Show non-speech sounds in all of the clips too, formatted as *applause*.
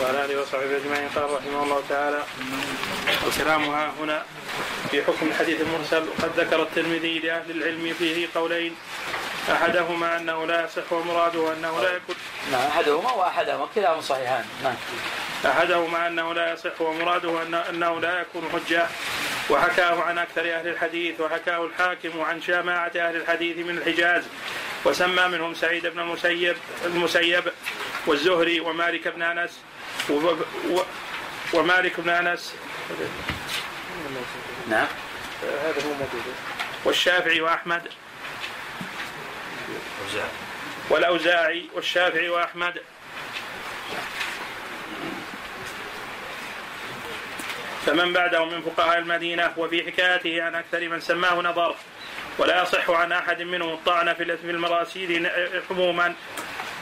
وعلى آله وصحبه أجمعين. قال رحمه الله تعالى وكلامها هنا في حكم الحديث المرسل وقد ذكر الترمذي لأهل العلم فيه قولين أحدهما أنه لا يصح ومراده أنه لا يكون نعم أحدهما وأحدهما كلاهما صحيحان. نعم. أحدهما أنه لا يصح ومراده أنه لا يكون حجة. وحكاه عن أكثر أهل الحديث وحكاه الحاكم عن جماعة أهل الحديث من الحجاز. وسمى منهم سعيد بن المسيب المسيب والزهري ومالك بن أنس. ومالك بن أنس. نعم. هذا هو موجود والشافعي وأحمد. والأوزاعي والشافعي وأحمد. فمن بعده من فقهاء المدينة وفي حكايته عن أكثر من سماه نظر ولا يصح عن أحد منهم الطعن في المراسيل عموما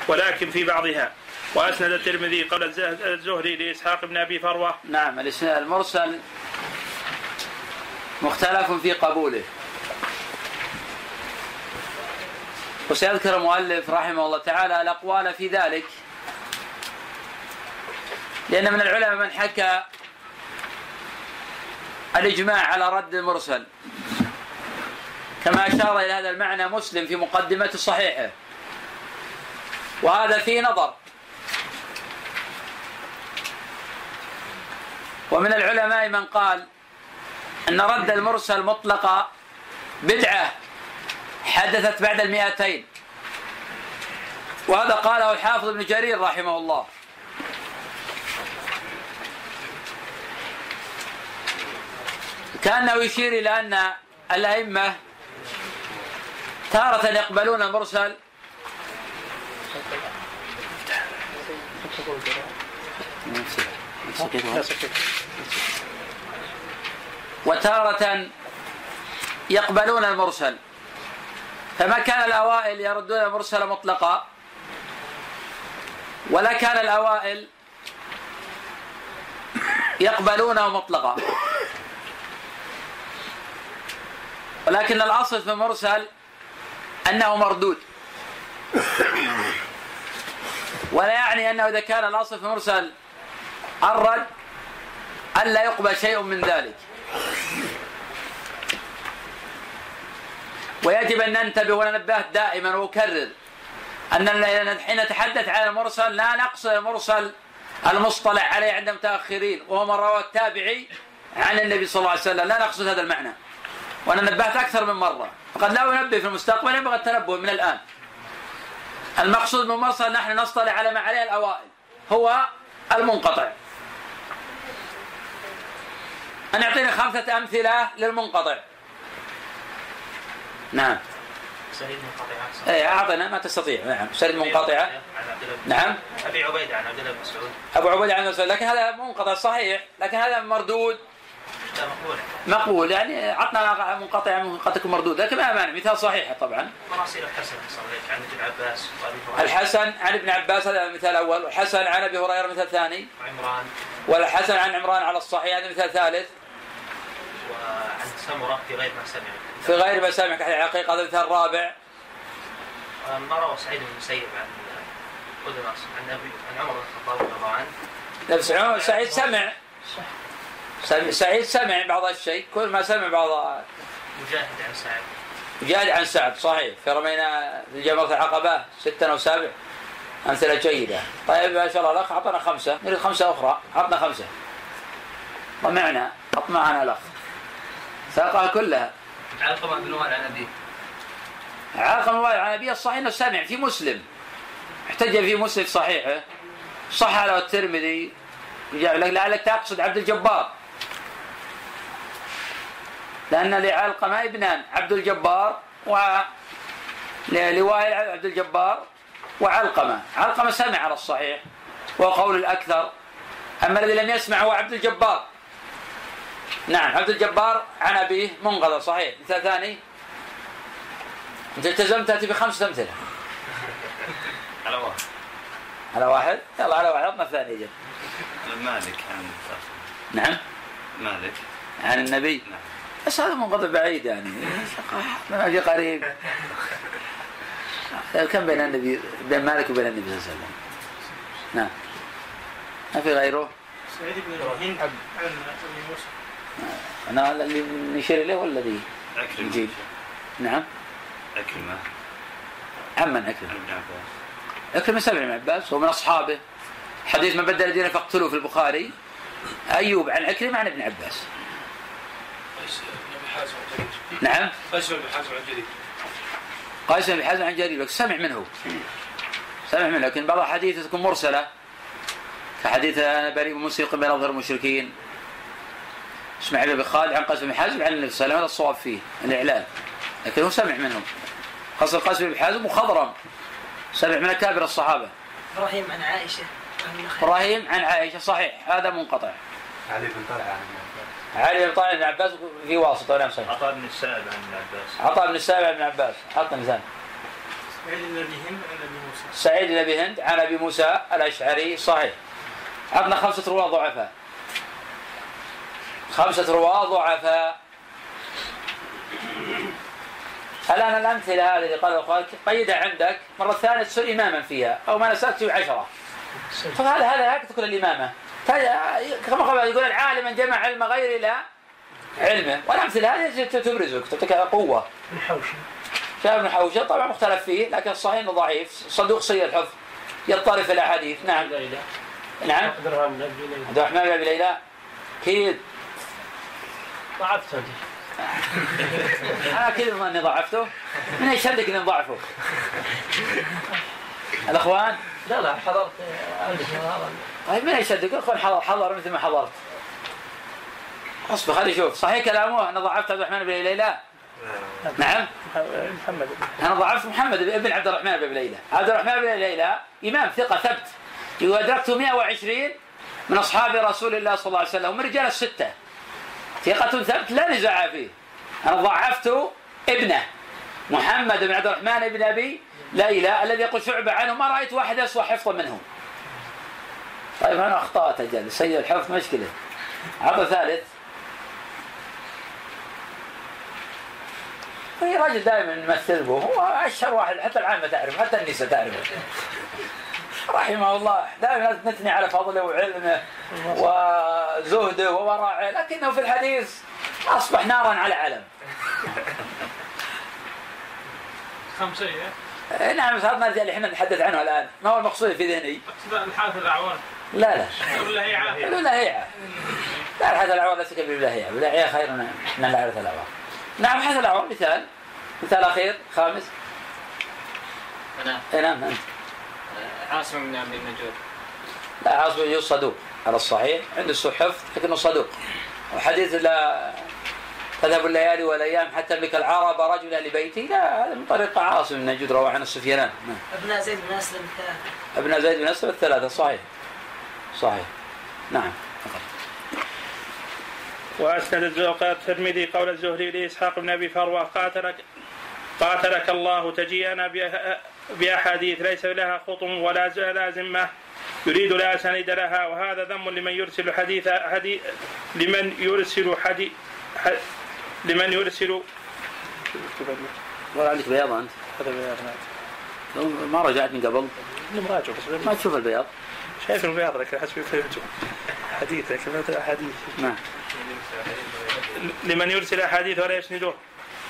ولكن في بعضها. وأسند الترمذي قول الزهري لإسحاق بن أبي فروة. نعم الإسناد المرسل مختلف في قبوله. وسيذكر المؤلف رحمه الله تعالى الأقوال في ذلك. لأن من العلماء من حكى الإجماع على رد المرسل. كما أشار إلى هذا المعنى مسلم في مقدمة صحيحه. وهذا فيه نظر. ومن العلماء من قال أن رد المرسل مطلقة بدعة حدثت بعد المئتين. وهذا قاله الحافظ ابن جرير رحمه الله. كأنه يشير إلى أن الأئمة تارة يقبلون المرسل. وتارة يقبلون المرسل. فما كان الأوائل يردون المرسل مطلقا. ولا كان الأوائل يقبلونه مطلقا. ولكن الأصل في المرسل أنه مردود. ولا يعني أنه إذا كان الأصل في المرسل الرد ألا يقبل شيء من ذلك. ويجب أن ننتبه وننبه دائما وأكرر أننا حين نتحدث عن المرسل لا نقصد المرسل المصطلح عليه عند المتأخرين وهو من روى التابعي عن النبي صلى الله عليه وسلم. لا نقصد هذا المعنى. وأنا نبهت أكثر من مرة. فقد لا أنبه في المستقبل ينبغي التنبه من الآن. المقصود من المرسل نحن نصطلح على ما عليه الأوائل. هو المنقطع. أن يعطيني خمسة أمثلة للمنقطع. نعم. سريد منقطعة اي أعطنا ما تستطيع. نعم. سريد منقطعه نعم. أبي عبيدة عن عبد الله بن مسعود. أبو عبيدة عن مسعود. لكن هذا منقطع صحيح. لكن هذا مردود. مقبول. مقبول. يعني عطنا منقطع قد تكون مردود. لكن ما مانع مثال صحيح طبعا. مراسيل الحسن عن ابن عباس الحسن عن ابن عباس هذا مثال اول والحسن عن أبي هريرة مثال ثاني. وعمران. والحسن عن عمران على الصحيح هذا مثال ثالث. وعن سمرة في غير ما سمع في غير ما سمع كحقيقه هذا مثال رابع ما روى سعيد بن المسيب عن قدماس عن أبي عن عمر بن الخطاب رضي الله عنه. نفس عمر سعيد سمع. سعيد سمع بعض الشيء كل ما سمع بعض. مجاهد عن سعد. مجاهد عن سعد صحيح. في رمينا في جمرة العقبة ستة أو سبع أمثلة جيدة. طيب ما شاء الله الأخ أعطنا خمسة. نريد خمسة أخرى. أعطنا خمسة. طمعنا أطمعنا الأخ. ساقها كلها. علقمة بن وائل عن أبيه علقمة بن وائل عن أبيه الصحيح أنه سمع في مسلم. احتج في مسلم صحيحه صح له الترمذي. لعلك تقصد عبد الجبار. لأن لعلقمة ابنان عبد الجبار و لوائل عبد الجبار وعلقمة. علقمة سمع على الصحيح وقول الأكثر. أما الذي لم يسمع هو عبد الجبار. نعم عبد الجبار عن أبيه منقذ صحيح. مثال ثاني. أنت التزمت تأتي بخمسة أمثلة. على واحد. على واحد؟ يلا على واحد عطنا الثاني جد مالك عن نعم. مالك. عن النبي. نعم. بس هذا منقطع بعيد يعني. ما في قريب. كم بين النبي بين مالك وبين النبي صلى الله عليه وسلم؟ نعم. ما في غيره؟ سعيد بن عن أبي موسى. أنا اللي نشير إليه ولا الذي عكرمة نجيب. نعم. عكرمة عمن عن أكرم ابن عباس سمع من عباس ومن أصحابه. حديث من بدل دينه فاقتلوه في البخاري. أيوب عن عكرمة عن ابن عباس. نعم. قيس بن حازم عن جرير. قيس بن حازم عن جرير. سمع منه. سمع منه. لكن بعض الحديث تكون مرسلة. كحديث أنا بريء موسيقى بين أظهر المشركين. اسمع بن خالد عن قيس بن حازم عن النبي صلى الله عليه وسلم هذا الصواب فيه الإعلان لكن هو سمع منهم. خاصة قيس بن حازم وخضرم سمع من أكابر الصحابة. إبراهيم عن عائشة. إبراهيم عن عائشة صحيح. هذا منقطع. علي بن طلحة عن علي بن طالب بن عباس في واسطة نعم صحيح. عطاء بن السائب عن ابن عباس. عطاء بن السائب عن ابن عباس. حط مثال سعيد بن أبي هند عن أبي موسى. سعيد بن أبي هند عن أبي موسى الأشعري صحيح. عطنا خمسة رواة ضعفاء. خمسة رواة ضعفاء. الآن الأمثلة هذه اللي قال الأخوان قيدها عندك مرة ثانية تصير إماما فيها أو ما نسأت تسوي عشرة. فهذا هذا هكذا تكون الإمامة. كما قال يقول العالم من جمع علم غير إلى علمه. والأمثلة هذه تبرزك تعطيك قوة. شاف ابن حوشة طبعا مختلف فيه لكن الصحيح إنه ضعيف. صدوق سيء الحفظ يضطرب في الأحاديث. نعم. نعم. عبد الرحمن بن ابي ليلى. عبد الرحمن بن ابي ليلى. أكيد. ضعفته. أنا أظن إني ضعفته؟ من يشهدك إني ضعفه؟ الأخوان؟ لا لا حضرت. عندك طيب من يشهدك الاخوان حضر حضر مثل ما حضرت. أصبر خلي شوف صحيح كلامه؟ أنا ضعفت عبد الرحمن بن ليلى؟ نعم. محمد. أنا ضعفت محمد بن عبد الرحمن بن ليلى. عبد الرحمن بن ليلى إمام ثقة ثبت. يقول ادركته 120 من أصحاب رسول الله صلى الله عليه وسلم ومن رجال الستة. ثقة ثبت لا نزاع فيه. أنا ضعفت ابنه. محمد بن عبد الرحمن بن أبي ليلى الذي يقول شعبة عنه ما رأيت واحد اسوء حفظا منه طيب أنا أخطأت أجل. سيء الحفظ مشكلة. عرض ثالث. في راجل دائما نمثل به هو أشهر واحد حتى العامه تعرف حتى النساء تعرفه رحمه الله. دائما نثني على فضله وعلمه وزهده وورعه لكنه في الحديث أصبح نارا على علم. خمسة إيه؟ نعم صارنا اللي إحنا نتحدث عنه الآن. ما هو المقصود في ذهني؟ اقصد الحارث الأعوان. لا لا. ولا هي عافية. لا الحدث العوار ليس كالبلاهية البلاهية خير من الحدث العوار نعم حدث العوار مثال. مثال أخير خامس. أنا. إيه نعم أنت. عاصم بن عبد النجود لا عاصم بن صدوق على الصحيح عنده سوء حفظ لكنه صدوق. وحديث لا تذهب الليالي والأيام حتى أملك العرب رجل أهل بيتي لا هذا من طريق عاصم بن نجود رواه عن السفيانان نعم. أبناء زيد بن أسلم الثلاثه ابن زيد بن أسلم الثلاثة صحيح. صحيح. نعم. وأسند الزوقات الترمذي قول الزهري لإسحاق بن أبي فروة قاتلك قاتلك الله تجيئنا بأ- بأحاديث ليس لها خطم ولا ز- لا ذمة يريد لا سند لها وهذا ذم لمن يرسل حديث حديث لمن يرسل حديث لمن يرسل ولا عندك بياض أنت. هذا بياض نعم. ما رجعت من قبل؟ أنا مراجع بس ما تشوف البياض. شايف البياض لكن حسب فهمته حديث لكن ما حديث نعم. لمن يرسل أحاديث ولا يسنده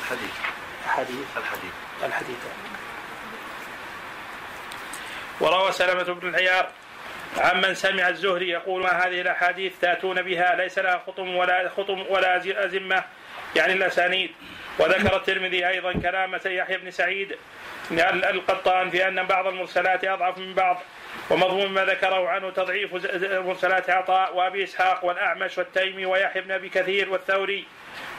الحديث. حديث الحديث. الحديث. وروى سلمة بن العيار عمن سمع الزهري يقول ما هذه الأحاديث تأتون بها ليس لها خطم ولا خطم ولا ذمه يعني الأسانيد. وذكر الترمذي أيضا كلام يحيى بن سعيد ال- القطان في أن بعض المرسلات أضعف من بعض ومضمون ما ذكره عنه تضعيف مرسلات عطاء وأبي إسحاق والأعمش والتيمي ويحيى بن أبي كثير والثوري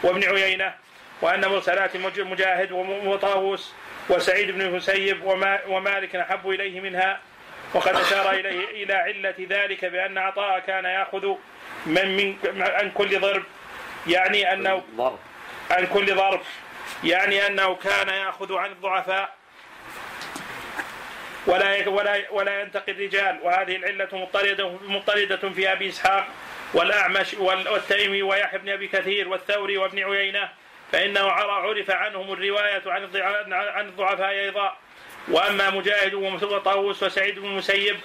وابن عيينة وأن مرسلات مج- مجاهد وطاووس وسعيد بن المسيب وما ومالك أحب إليه منها وقد أشار إليه إلى علة ذلك بأن عطاء كان يأخذ من من عن كل ضرب يعني أنه ضرب. عن كل ضرب يعني أنه كان يأخذ عن الضعفاء ولا ولا ولا ينتقي الرجال وهذه العلة مضطرده مضطردة في أبي إسحاق والأعمش وال- والتيمي ويحيى بن أبي كثير والثوري وابن عيينة فإنه عر- عرف عنهم الرواية عن عن الضعفاء أيضا. وأما مجاهد وطاووس وسعيد بن المسيب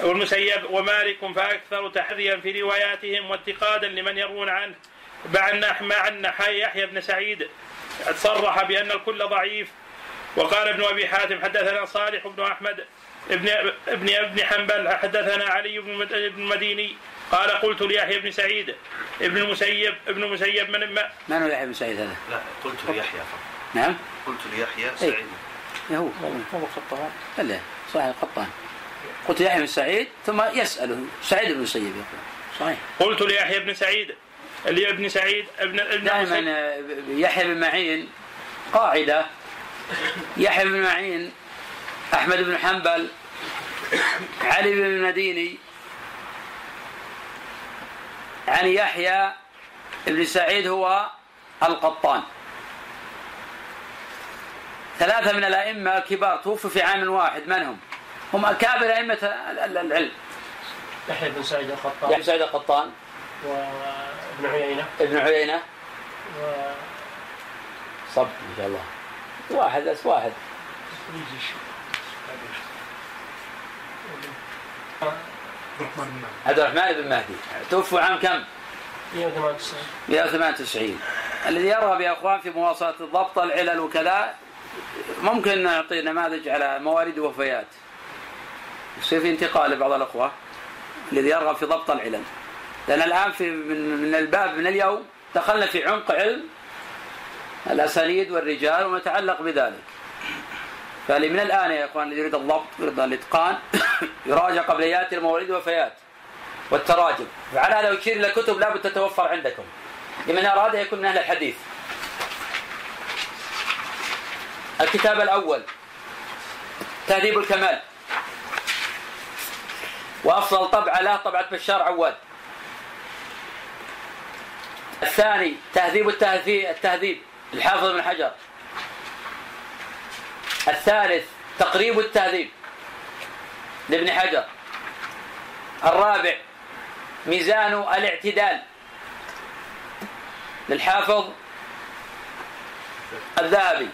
والمسيب ومالك فأكثر تحريا في رواياتهم واتقادا لمن يروون عنه. مع أن يحيى بن سعيد صرح بأن الكل ضعيف. وقال ابن أبي حاتم حدثنا صالح بن أحمد ابن ابن ابن حنبل حدثنا علي بن المديني قال قلت ليحيى بن سعيد ابن المسيب ابن المسيب من ما من هو يحيى بن سعيد هذا؟ لا قلت ليحيى فقط. نعم؟ قلت ليحيى سعيد. إيه هو. هو القطان. لا صحيح القطان. قلت يحيى بن سعيد ثم يسأله سعيد بن المسيب يقول. صحيح. قلت ليحيى بن سعيد اللي ابن سعيد ابن ابن دائما المسيب. آه، يحيى بن معين قاعدة. يحيى بن معين أحمد بن حنبل علي بن المديني عن يحيى بن سعيد هو القطان. ثلاثة من الأئمة الكبار توفوا في عام واحد من هم؟ هم أكابر أئمة ال- ال- العلم. يحيى بن سعيد يحيى الخطاب بن سعيد القطان. وابن عيينة. ابن عيينة. و صب إن شاء الله. واحد بس واحد. عبد الرحمن بن مهدي. توفوا عام كم؟ 198 198 الذي يرغب يا إخوان في مواصلة الضبط العلل وكذا ممكن نعطي نماذج على موارد وفيات يصير في انتقال لبعض الأخوة. الذي يرغب في ضبط العلل. لأن الآن في من, من الباب من اليوم دخلنا في عمق علم الأسانيد والرجال وما يتعلق بذلك. فلي من الآن يا الذي يريد الضبط يريد الإتقان *coughs* يراجع قبل يأتي الموارد والوفيات والتراجم. فعلى هذا يشير إلى كتب لابد تتوفر عندكم. لمن أراد أن يكون من أهل الحديث. الكتاب الأول تهذيب الكمال. وأفضل طبعة له طبعة بشار عواد. الثاني تهذيب التهذيب التهذيب الحافظ بن حجر. الثالث تقريب التهذيب لابن حجر. الرابع ميزان الاعتدال للحافظ الذهبي.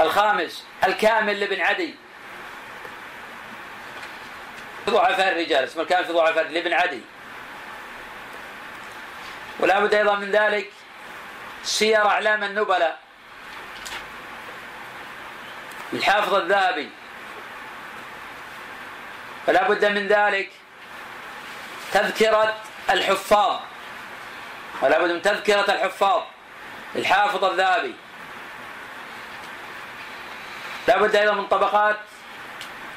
الخامس الكامل لابن عدي. في ضعفاء الرجال اسمه الكامل في ضعفاء لابن عدي. ولا بد أيضا من ذلك سير أعلام النبلاء. الحافظ الذهبي. فلا بد من ذلك. تذكرة الحفاظ. ولا بد من تذكرة الحفاظ. الحافظ الذهبي. لا بد أيضا من طبقات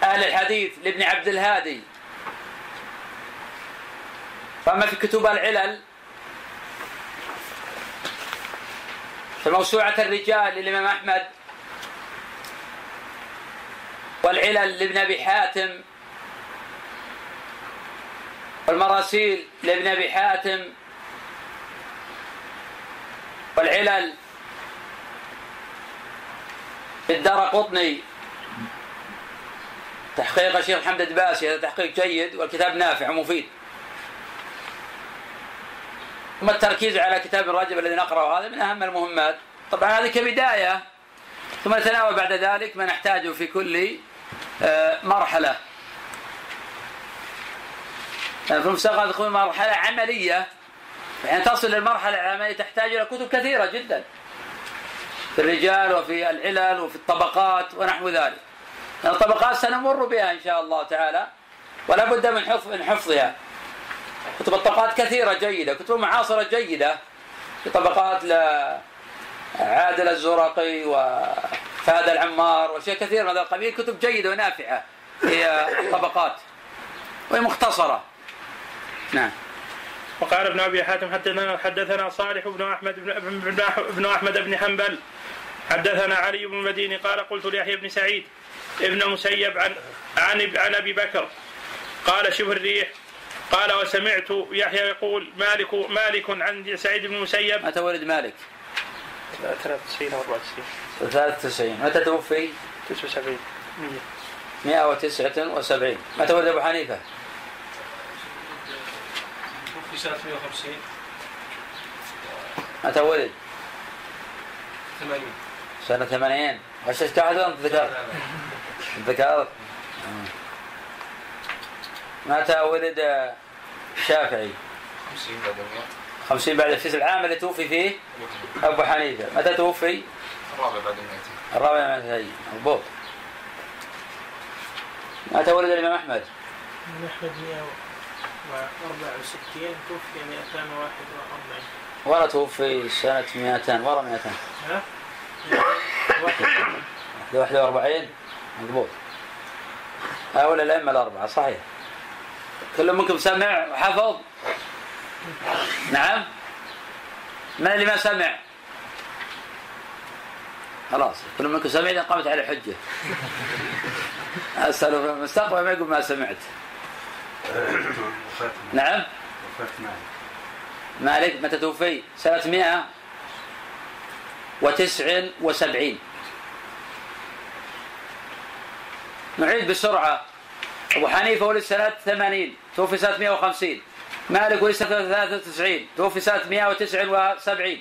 أهل الحديث لابن عبد الهادي. فأما في كتب العلل فموسوعة الرجال للإمام أحمد والعلل لابن أبي حاتم والمراسيل لابن أبي حاتم والعلل للدار قطني. تحقيق الشيخ محمد الدباسي هذا تحقيق جيد والكتاب نافع ومفيد. ثم التركيز على كتاب الرجب الذي نقرأه هذا من أهم المهمات. طبعا هذه كبداية. ثم نتناول بعد ذلك ما نحتاجه في كل مرحلة. يعني في المستقبل تكون مرحلة عملية. يعني تصل للمرحلة العملية تحتاج إلى كتب كثيرة جدا. في الرجال وفي العلل وفي الطبقات ونحو ذلك. يعني الطبقات سنمر بها إن شاء الله تعالى. ولا بد من حفظ من حفظها. كتب الطبقات كثيرة جيدة كتب معاصرة جيدة. في طبقات لعادل الزرقي وفهد العمار وشيء كثير من هذا القبيل. كتب جيدة ونافعة. في الطبقات وهي مختصرة. نعم. وقال ابن أبي حاتم حدثنا حدثنا صالح بن أحمد بن, بن, أحمد بن حنبل. حدثنا علي بن المديني قال قلت ليحيى بن سعيد ابن مسيب عن عن عن أبي بكر. قال شبه الريح. قال وسمعت يحيى يقول مالك مالك عن سعيد بن المسيب متى ولد مالك؟ 93 أو 94 93 متى توفي؟ 79 179 متى ولد أبو حنيفة؟ في سنة 150 متى ولد؟ 80 سنة 80 غششت احد انت ذكرت؟ ذكرت؟ متى ولد الشافعي 50 بعد 50 بعد في العام اللي توفي فيه أبو حنيفة. متى توفي؟ الرابع بعد المئتين. الرابع من الهي مضبوط متى ولد الإمام أحمد؟ من أحمد 164 توفي 241 ورا توفي سنة 200 ورا 200 ها؟ واحد. 41 مضبوط هؤلاء الأئمة الأربعة صحيح. كل منكم سمع وحفظ؟ نعم. من اللي ما سمع؟ خلاص كل منكم سمع إذا قامت على حجة. أسأله في المستقبل ما يقول ما سمعت. نعم. مالك متى توفي؟ سنة 179 نعيد بسرعة. أبو حنيفة ولد سنة 80 توفي سنة 150 مالك ولد سنة 93 توفي سنة 179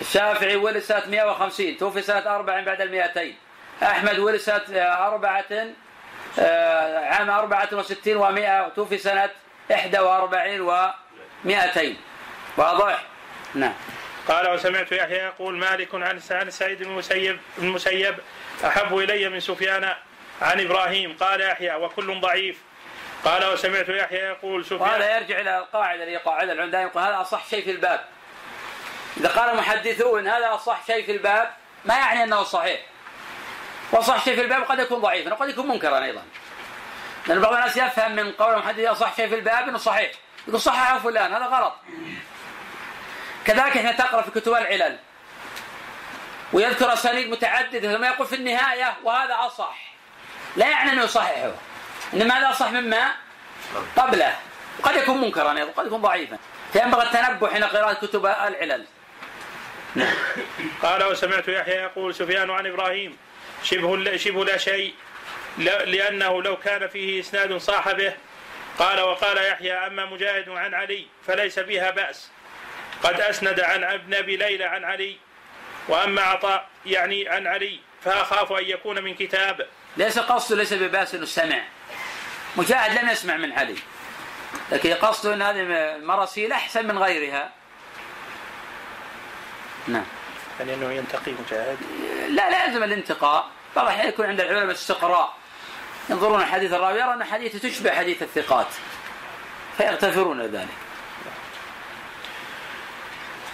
الشافعي ولد سنة 150 توفي سنة 40 بعد المئتين. أحمد ولد سنة أربعة آه، عام 64 و100 توفي سنة 41 و200 واضح؟ نعم. قال وسمعت يحيى يقول مالك عن عن سعيد بن المسيب المسيب أحب إلي من سفيان عن إبراهيم. قال يحيى وكل ضعيف. قال وسمعت يحيى يقول سفيان وهذا يرجع إلى القاعدة اللي قاعدة العلماء يقول هذا أصح شيء في الباب. إذا قال المحدثون هذا أصح شيء في الباب ما يعني أنه صحيح. وأصح شيء في الباب قد يكون ضعيفا وقد يكون منكرا أيضا. لأن بعض الناس يفهم من قول المحدث أصح شيء في الباب أنه صحيح. يقول صححه فلان هذا غلط. كذلك إحنا تقرأ في كتب العلل ويذكر أسانيد متعددة ثم يقول في النهاية وهذا أصح. لا يعني أنه يصححه. إنما هذا اصح مما قبله. قد يكون منكرا أيضا قد يكون ضعيفا. فينبغي التنبه حين قراءة كتب العلل. قال وسمعت يحيى يقول سفيان عن إبراهيم. شبه شبه لا شيء لأنه لو كان فيه إسناد صاح به قال وقال يحيى أما مجاهد عن علي فليس بها بأس. قد أسند عن ابن أبي ليلى عن علي. وأما عطاء يعني عن علي فأخاف أن يكون من كتاب. ليس قصده ليس ببأس إنه سمع. مجاهد لم يسمع من علي. لكن قصده إن هذه المراسيل أحسن من غيرها. نعم. يعني إنه ينتقي مجاهد؟ لا لا يلزم الانتقاء. بعض الأحيان يكون عند العلماء استقراء ينظرون حديث الراوي يرى أن حديثه تشبه حديث الثقات. فيغتفرون ذلك.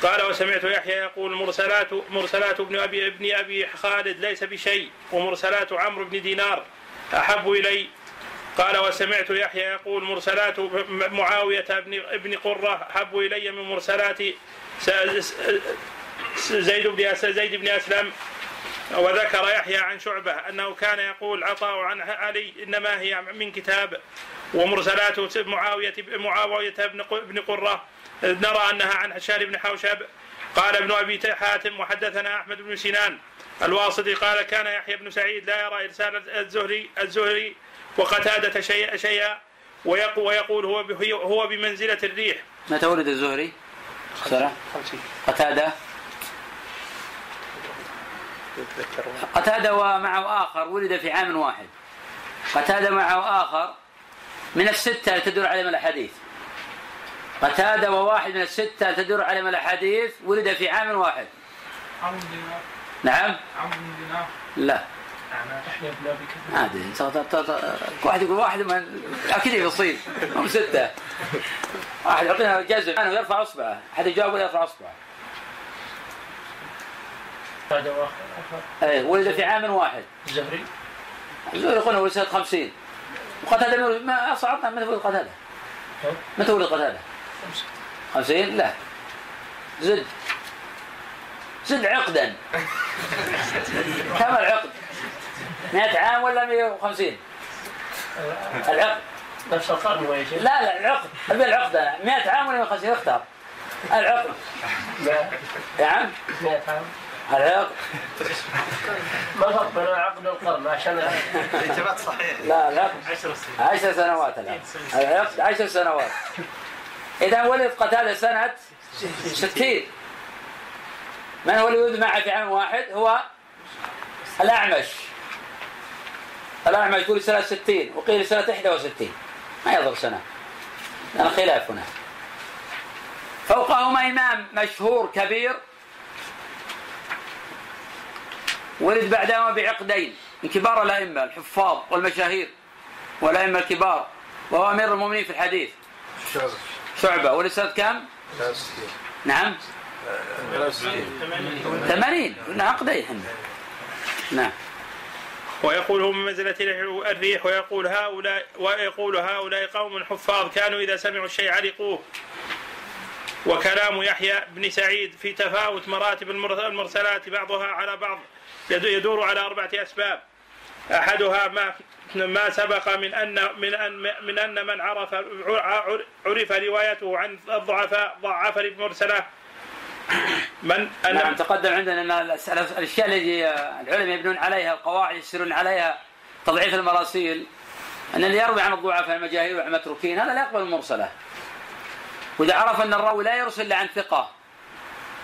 قال وسمعت يحيى يقول مرسلات مرسلات ابن أبي ابن أبي خالد ليس بشيء ومرسلات عمرو بن دينار أحب إلي. قال وسمعت يحيى يقول مرسلات معاوية بن ابن قرة احب إلي من مرسلات زيد بن زيد بن أسلم وذكر يحيى عن شعبة أنه كان يقول عطاء عن علي إنما هي من كتاب ومرسلات معاوية معاوية بن ق- بن قرة نرى أنها عن هشام بن حوشب. قال ابن أبي حاتم وحدثنا أحمد بن سنان الواسطي قال كان يحيى بن سعيد لا يرى إرسال الزهري الزهري وقتادة شيئا شيئا ويقول, ويقول هو هو بمنزلة الريح. متى ولد الزهري؟ سنة خمسين قتادة؟ قتادة ومعه آخر ولد في عام واحد. قتادة معه آخر من الستة تدور عليهم الأحاديث قتادة وواحد من الستة تدور عليهم الأحاديث ولد في عام واحد. عمرو بن دينار. نعم؟ عمرو بن دينار. لا. ط- واحد يقول واحد من أكيد يصيب هم ستة واحد يعطينا جزم أنا يرفع إصبعه أحد يجاوب يرفع إصبعه. إيه ولد في عام واحد الزهري الزهري يقول ولد سنه 50 وقتاده ما صعبنا متى ولد قتاده؟ متى ولد قتاده؟ 50 لا زد زد عقدا كم العقد؟ 100 عام ولا 150 العقد. نفس القرن ولا شيء؟ لا لا العقد. أبي العقد. أنا 100 عام ولا 150 اختار. العقد. لا. يا عم. 100 عام. العقد. ما الفرق بين العقد والقرن عشان الإجابات صحيح لا العقد. 10 10 سنوات العقد 10 سنوات. إذا ولد قتاده سنة 60 من هو اللي ولد معه في عام واحد؟ هو الأعمش. الأعمش يقول سنة 60 وقيل سنة 61 ما يضر سنة. لأن خلاف هنا. فوقهما إمام مشهور كبير. ولد بعدهما بعقدين من كبار الأئمة الحفاظ والمشاهير والأئمة الكبار وهو أمير المؤمنين في الحديث. شعبة. ولد سنة كم؟ نعم. ثمانين. قلنا عقدين إحنا. نعم. ويقول هو من منزلة الريح ويقول هؤلاء ويقول هؤلاء قوم حفاظ كانوا إذا سمعوا الشيء علقوه. وكلام يحيى بن سعيد في تفاوت مراتب المرسلات بعضها على بعض يدور على أربعة أسباب. أحدها ما ما سبق من أن من أن من أن من عرف عرف روايته عن الضعفاء ضعف المرسلة. من أن نعم تقدم عندنا أن الأشياء التي العلماء يبنون عليها القواعد يسيرون عليها تضعيف المراسيل. أن اللي يروي عن الضعفاء المجاهيل والمتروكين هذا لا يقبل المرسلة. وإذا عرف أن الراوي لا يرسل إلا عن ثقة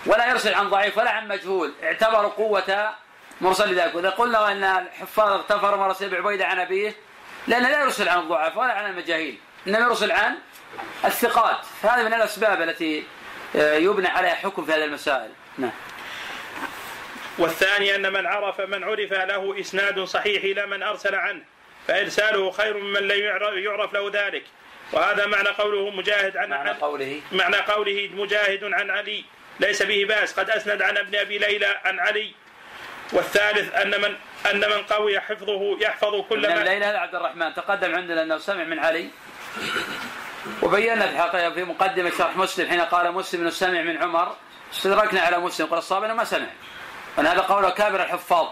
ولا يرسل عن ضعيف ولا عن مجهول اعتبروا قوة مرسل لذلك. وإذا قلنا أن الحفاظ اغتفر مرسل بعبيدة عن أبيه لأنه لا يرسل عن الضعف ولا عن المجاهيل إنما يرسل عن الثقات. فهذا من الأسباب التي يبنى عليها حكم في هذه المسائل. نعم. والثاني أن من عرف من عرف له إسناد صحيح إلى من أرسل عنه فإرساله خير ممن لم يعرف له ذلك. وهذا معنى قوله مجاهد عن معنى قوله؟ معنى قوله مجاهد عن علي. ليس به بأس قد أسند عن ابن أبي ليلى عن علي. والثالث أن من أن من قوي حفظه يحفظ كل ما ليلى عبد الرحمن تقدم عندنا أنه سمع من علي. وبينا في الحقيقة في مقدمة شرح مسلم حين قال مسلم أنه سمع من عمر. استدركنا على مسلم. قال الصواب أنه ما سمع. وأن هذا قول كابر الحفاظ.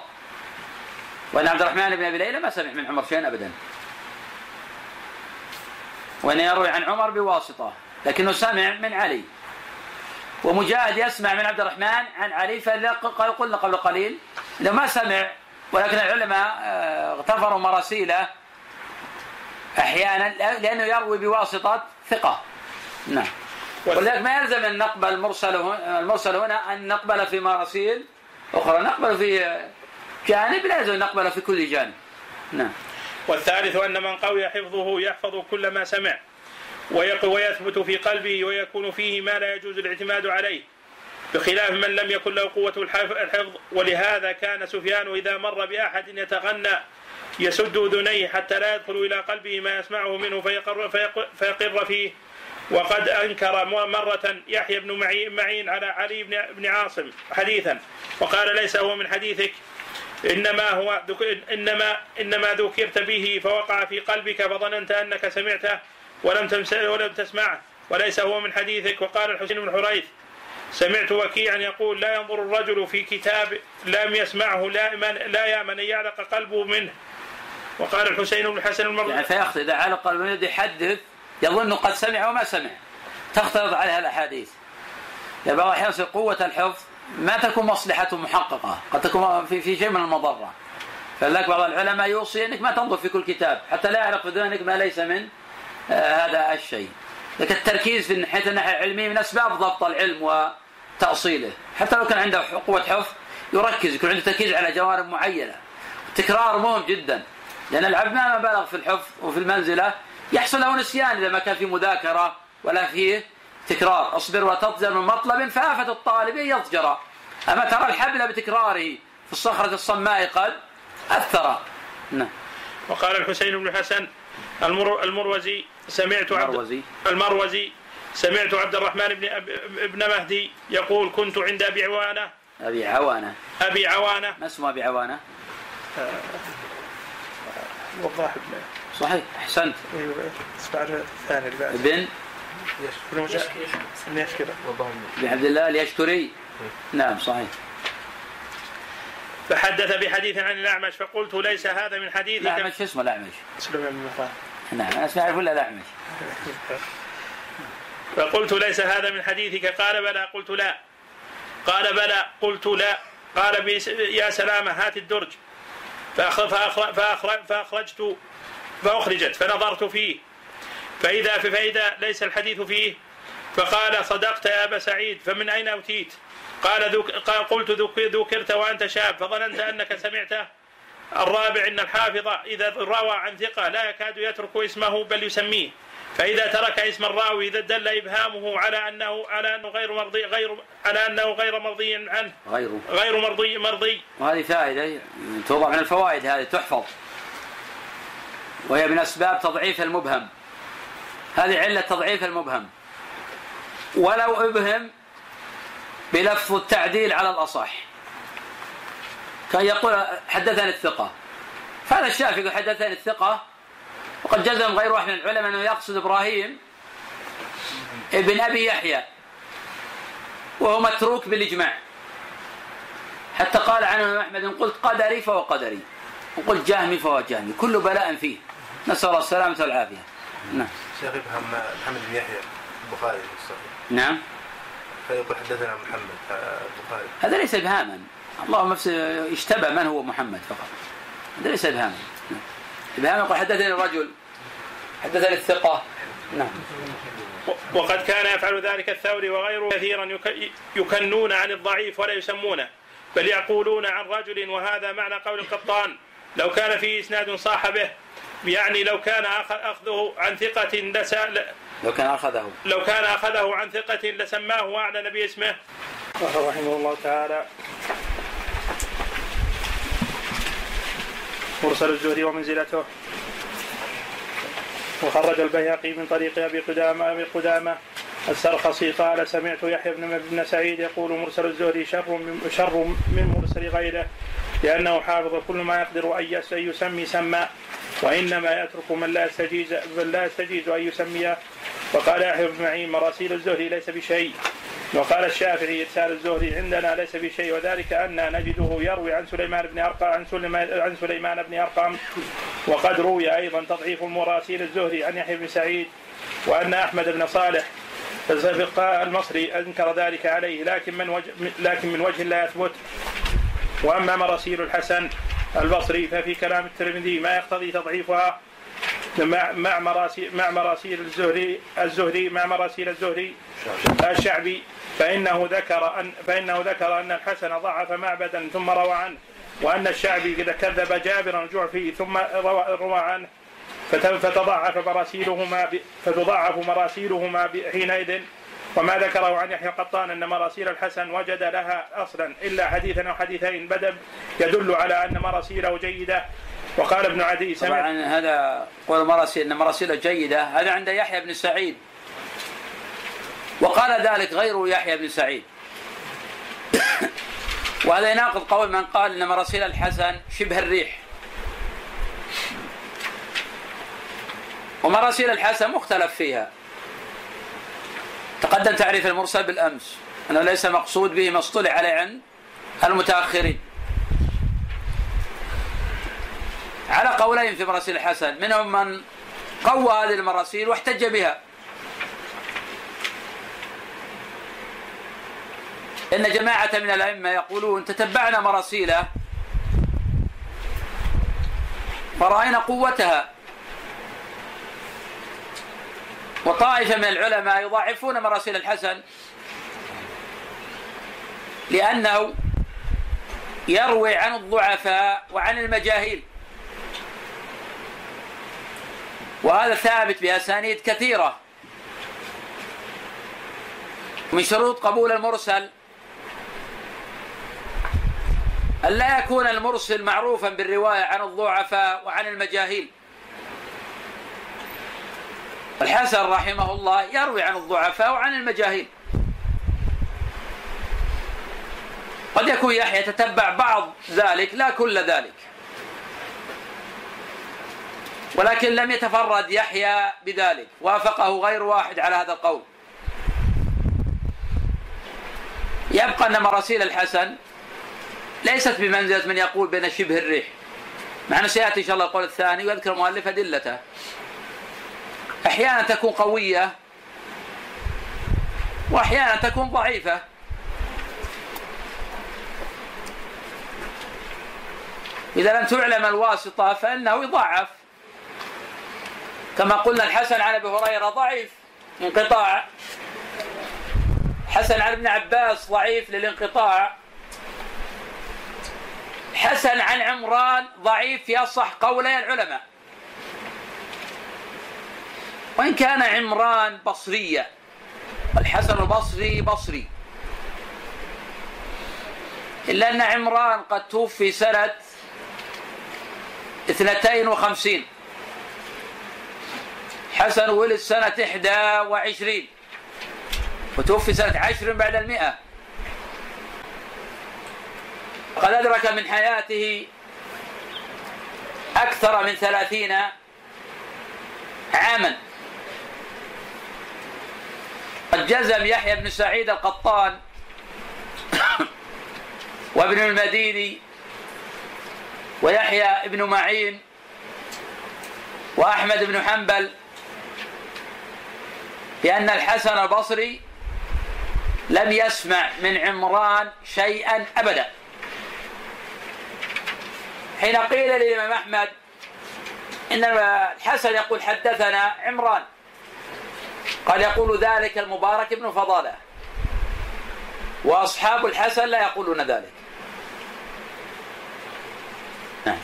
وأن عبد الرحمن بن أبي ليلى ما سمع من عمر شيئا أبدا. وأن يروي عن عمر بواسطة لكنه سمع من علي. ومجاهد يسمع من عبد الرحمن عن علي فإذا قلنا قبل قليل إنه ما سمع. ولكن العلماء آه، اغتفروا مراسيله أحيانا لأنه يروي بواسطة ثقة. نعم. ولذلك ما يلزم أن نقبل المرسل هنا المرسل هنا أن نقبل في مراسيل أخرى نقبل في جانب لا يلزم أن نقبل في كل جانب. نعم. والثالث أن من قوي حفظه يحفظ كل ما سمع ويثبت في قلبه ويكون فيه ما لا يجوز الاعتماد عليه بخلاف من لم يكن له قوة الحفظ. ولهذا كان سفيان إذا مر بأحد يتغنى يسد أذنيه حتى لا يدخل إلى قلبه ما يسمعه منه فيقر, فيقر, فيقر فيه. وقد أنكر مرة يحيى بن معين على علي بن عاصم حديثا وقال ليس هو من حديثك إنما هو إنما إنما ذكرت به فوقع في قلبك فظننت أنك سمعته ولم ولم تسمعه وليس هو من حديثك. وقال الحسين بن حريث سمعت وكيعا يقول لا ينظر الرجل في كتاب لم يسمعه لا لا يامن ان يعلق قلبه منه وقال الحسين بن الحسن المرضي يعني فيخطئ إذا علق قلبه يحدث يظن قد سمع وما سمع. تختلط عليها الأحاديث. يعني بعض الاحيان قوة الحفظ ما تكون مصلحته محققة قد تكون في في شيء من المضرة. فلذلك بعض العلماء يوصي إنك ما تنظر في كل كتاب حتى لا يعرف في ما ليس من آه هذا الشيء. لكن التركيز في حيث الناحية العلمية من أسباب ضبط العلم وتأصيله. حتى لو كان عنده قوة حفظ يركز يكون عنده تركيز على جوانب معينة. التكرار مهم جدا. لأن العبد ما بلغ في الحفظ وفي المنزلة يحصل له نسيان إذا ما كان في مذاكرة ولا فيه تكرار. أصبر وتضجر من مطلب فآفة الطالب يضجر. أما ترى الحبل بتكراره في الصخرة الصماء قد أثر. نعم. وقال الحسين بن الحسن المر المروزي سمعت المروزي. المروزي سمعت عبد الرحمن بن ابن مهدي يقول كنت عند أبي عوانة. أبي عوانة. أبي عوانة. ما اسمه أبي عوانة؟ وضاح صحيح. أحسنت. أيوه اسمع الثاني ابن؟ ابن يشكر بن عبد الله اليشكري نعم صحيح. فحدث بحديث عن الأعمش فقلت ليس هذا من حديث الأعمش اسمه الأعمش. سليمان بن نعم أنا أسمع ولا الأعمش. فقلت ليس هذا من حديثك. قال بلى قلت لا. قال بلى قلت لا. قال يا سلامة هات الدرج. فأخرجت فأخرجت فنظرت فيه. فإذا فإذا ليس الحديث فيه فقال صدقت يا أبا سعيد فمن أين أوتيت؟ قال, ذك قلت ذكرت وأنت شاب فظننت أنك سمعته الرابع أن الحافظ إذا روى عن ثقة لا يكاد يترك اسمه بل يسميه. فإذا ترك اسم الراوي إذا دل إبهامه على أنه على أنه غير مرضي غير على أنه غير مرضي عنه. غيره غير مرضي مرضي. وهذه فائدة. توضع من الفوائد هذه تحفظ. وهي من أسباب تضعيف المبهم. هذه علة تضعيف المبهم. ولو أبهم بلفظ التعديل على الأصح. كان يقول حدثني الثقة. فهذا الشافعي يقول حدثني الثقة وقد جزم غير واحد من العلماء أنه يقصد إبراهيم ابن أبي يحيى وهو متروك بالإجماع. حتى قال عنه أحمد إن قلت قدري فهو قدري وقلت جهمي فهو جهمي. كل بلاء فيه. نسأل الله السلامة والعافية. نعم. شيخ يفهم محمد بن يحيى البخاري نعم. فيقول حدثنا محمد آه، البخاري. هذا ليس إبهاما. اللهم اشتبه من هو محمد فقط. هذا ليس إبهاما. إبهاما يقول حدثني الرجل حدثني الثقة. نعم. وقد كان يفعل ذلك الثوري وغيره كثيرا يك- يكنون عن الضعيف ولا يسمونه بل يقولون عن رجل وهذا معنى قول القطان لو كان فيه إسناد صاح به يعني لو كان أخذه عن ثقة لس لو كان أخذه. لو كان أخذه عن ثقة لسماه وأعلن باسمه. قال رحمه الله تعالى مرسل الزهري ومنزلته وخرج البيهقي من طريق أبي قدامة أبي قدامة السرخسي قال سمعت يحيى بن بن سعيد يقول مرسل الزهري شر من شر من مرسل غيره لأنه حافظ كل ما يقدر أن يس- أن وإنما يترك من لا يستجيز من لا يستجيز أن يسميه وقال يحيى بن معين مراسيل الزهري ليس بشيء وقال الشافعي إرسال الزهري عندنا ليس بشيء وذلك أن نجده يروي عن سليمان بن ارقم عن سليمان عن سليمان بن أرقم وقد روي أيضا تضعيف مراسيل الزهري عن يحيى بن سعيد وأن أحمد بن صالح الزبقاء المصري أنكر ذلك عليه لكن من وجه لكن من وجه لا يثبت وأما مراسيل الحسن البصري ففي كلام الترمذي ما يقتضي تضعيفها مع مراسيل مع مراسيل الزهري الزهري مع مراسيل الزهري الشعبي. فإنه ذكر ان فإنه ذكر أن الحسن ضعف معبدا ثم روى عنه وأن الشعبي إذا كذب جابرا الجعفي ثم روى, عنه. فت- فتضاعف مراسيلهما فتضاعف مراسيلهما حينئذ وما ذكره عن يحيى القطان أن مراسيل الحسن وجد لها أصلا إلا حديثا أو حديثين بدل يدل على أن مراسيله جيدة. وقال ابن عدي سمعت طبعا هذا قول مراسيل أن مراسيله جيدة هذا عند يحيى بن سعيد. وقال ذلك غير يحيى بن سعيد. *coughs* وهذا يناقض قول من قال أن مراسيل الحسن شبه الريح. ومراسيل الحسن مختلف فيها. تقدم تعريف المرسل بالأمس. أنه ليس مقصود به ما اصطلح عليه عند المتأخرين. على قولين في مراسيل الحسن. منهم من قوى هذه المراسيل واحتج بها. إن جماعة من الأئمة يقولون تتبعنا مراسيله. فرأينا قوتها. وطائفة من العلماء يضاعفون مراسيل الحسن لأنه يروي عن الضعفاء وعن المجاهيل. وهذا ثابت بأسانيد كثيرة. من شروط قبول المرسل أن لا يكون المرسل معروفا بالرواية عن الضعفاء وعن المجاهيل. الحسن رحمه الله يروي عن الضعفاء وعن المجاهيل. قد يكون يحيى يتتبع بعض ذلك لا كل ذلك. ولكن لم يتفرد يحيى بذلك وافقه غير واحد على هذا القول. يبقى أن مراسيل الحسن ليست بمنزلة من يقول بين شبه الريح. مع أنه سيأتي إن شاء الله القول الثاني ويذكر المؤلف أدلته. أحيانا تكون قوية وأحيانا تكون ضعيفة. إذا لم تعلم الواسطة فإنه يضعف. كما قلنا الحسن عن أبي هريرة ضعيف انقطاع. حسن عن ابن عباس ضعيف للانقطاع. الحسن عن عمران ضعيف في أصح قولي العلماء. وإن كان عمران بصريا الحسن البصري بصري. إلا أن عمران قد توفي سنة اثنتين وخمسين. حسن ولد سنة إحدى وعشرين. وتوفي سنة عشر بعد المئة. قد أدرك من حياته أكثر من ثلاثين عاما. قد جزم يحيى بن سعيد القطان *coughs* وابن المديني ويحيى بن معين وأحمد بن حنبل بأن الحسن البصري لم يسمع من عمران شيئا أبدا. حين قيل للإمام أحمد إن الحسن يقول حدثنا عمران قال يقول ذلك المبارك بن فضالة. وأصحاب الحسن لا يقولون ذلك. نعم.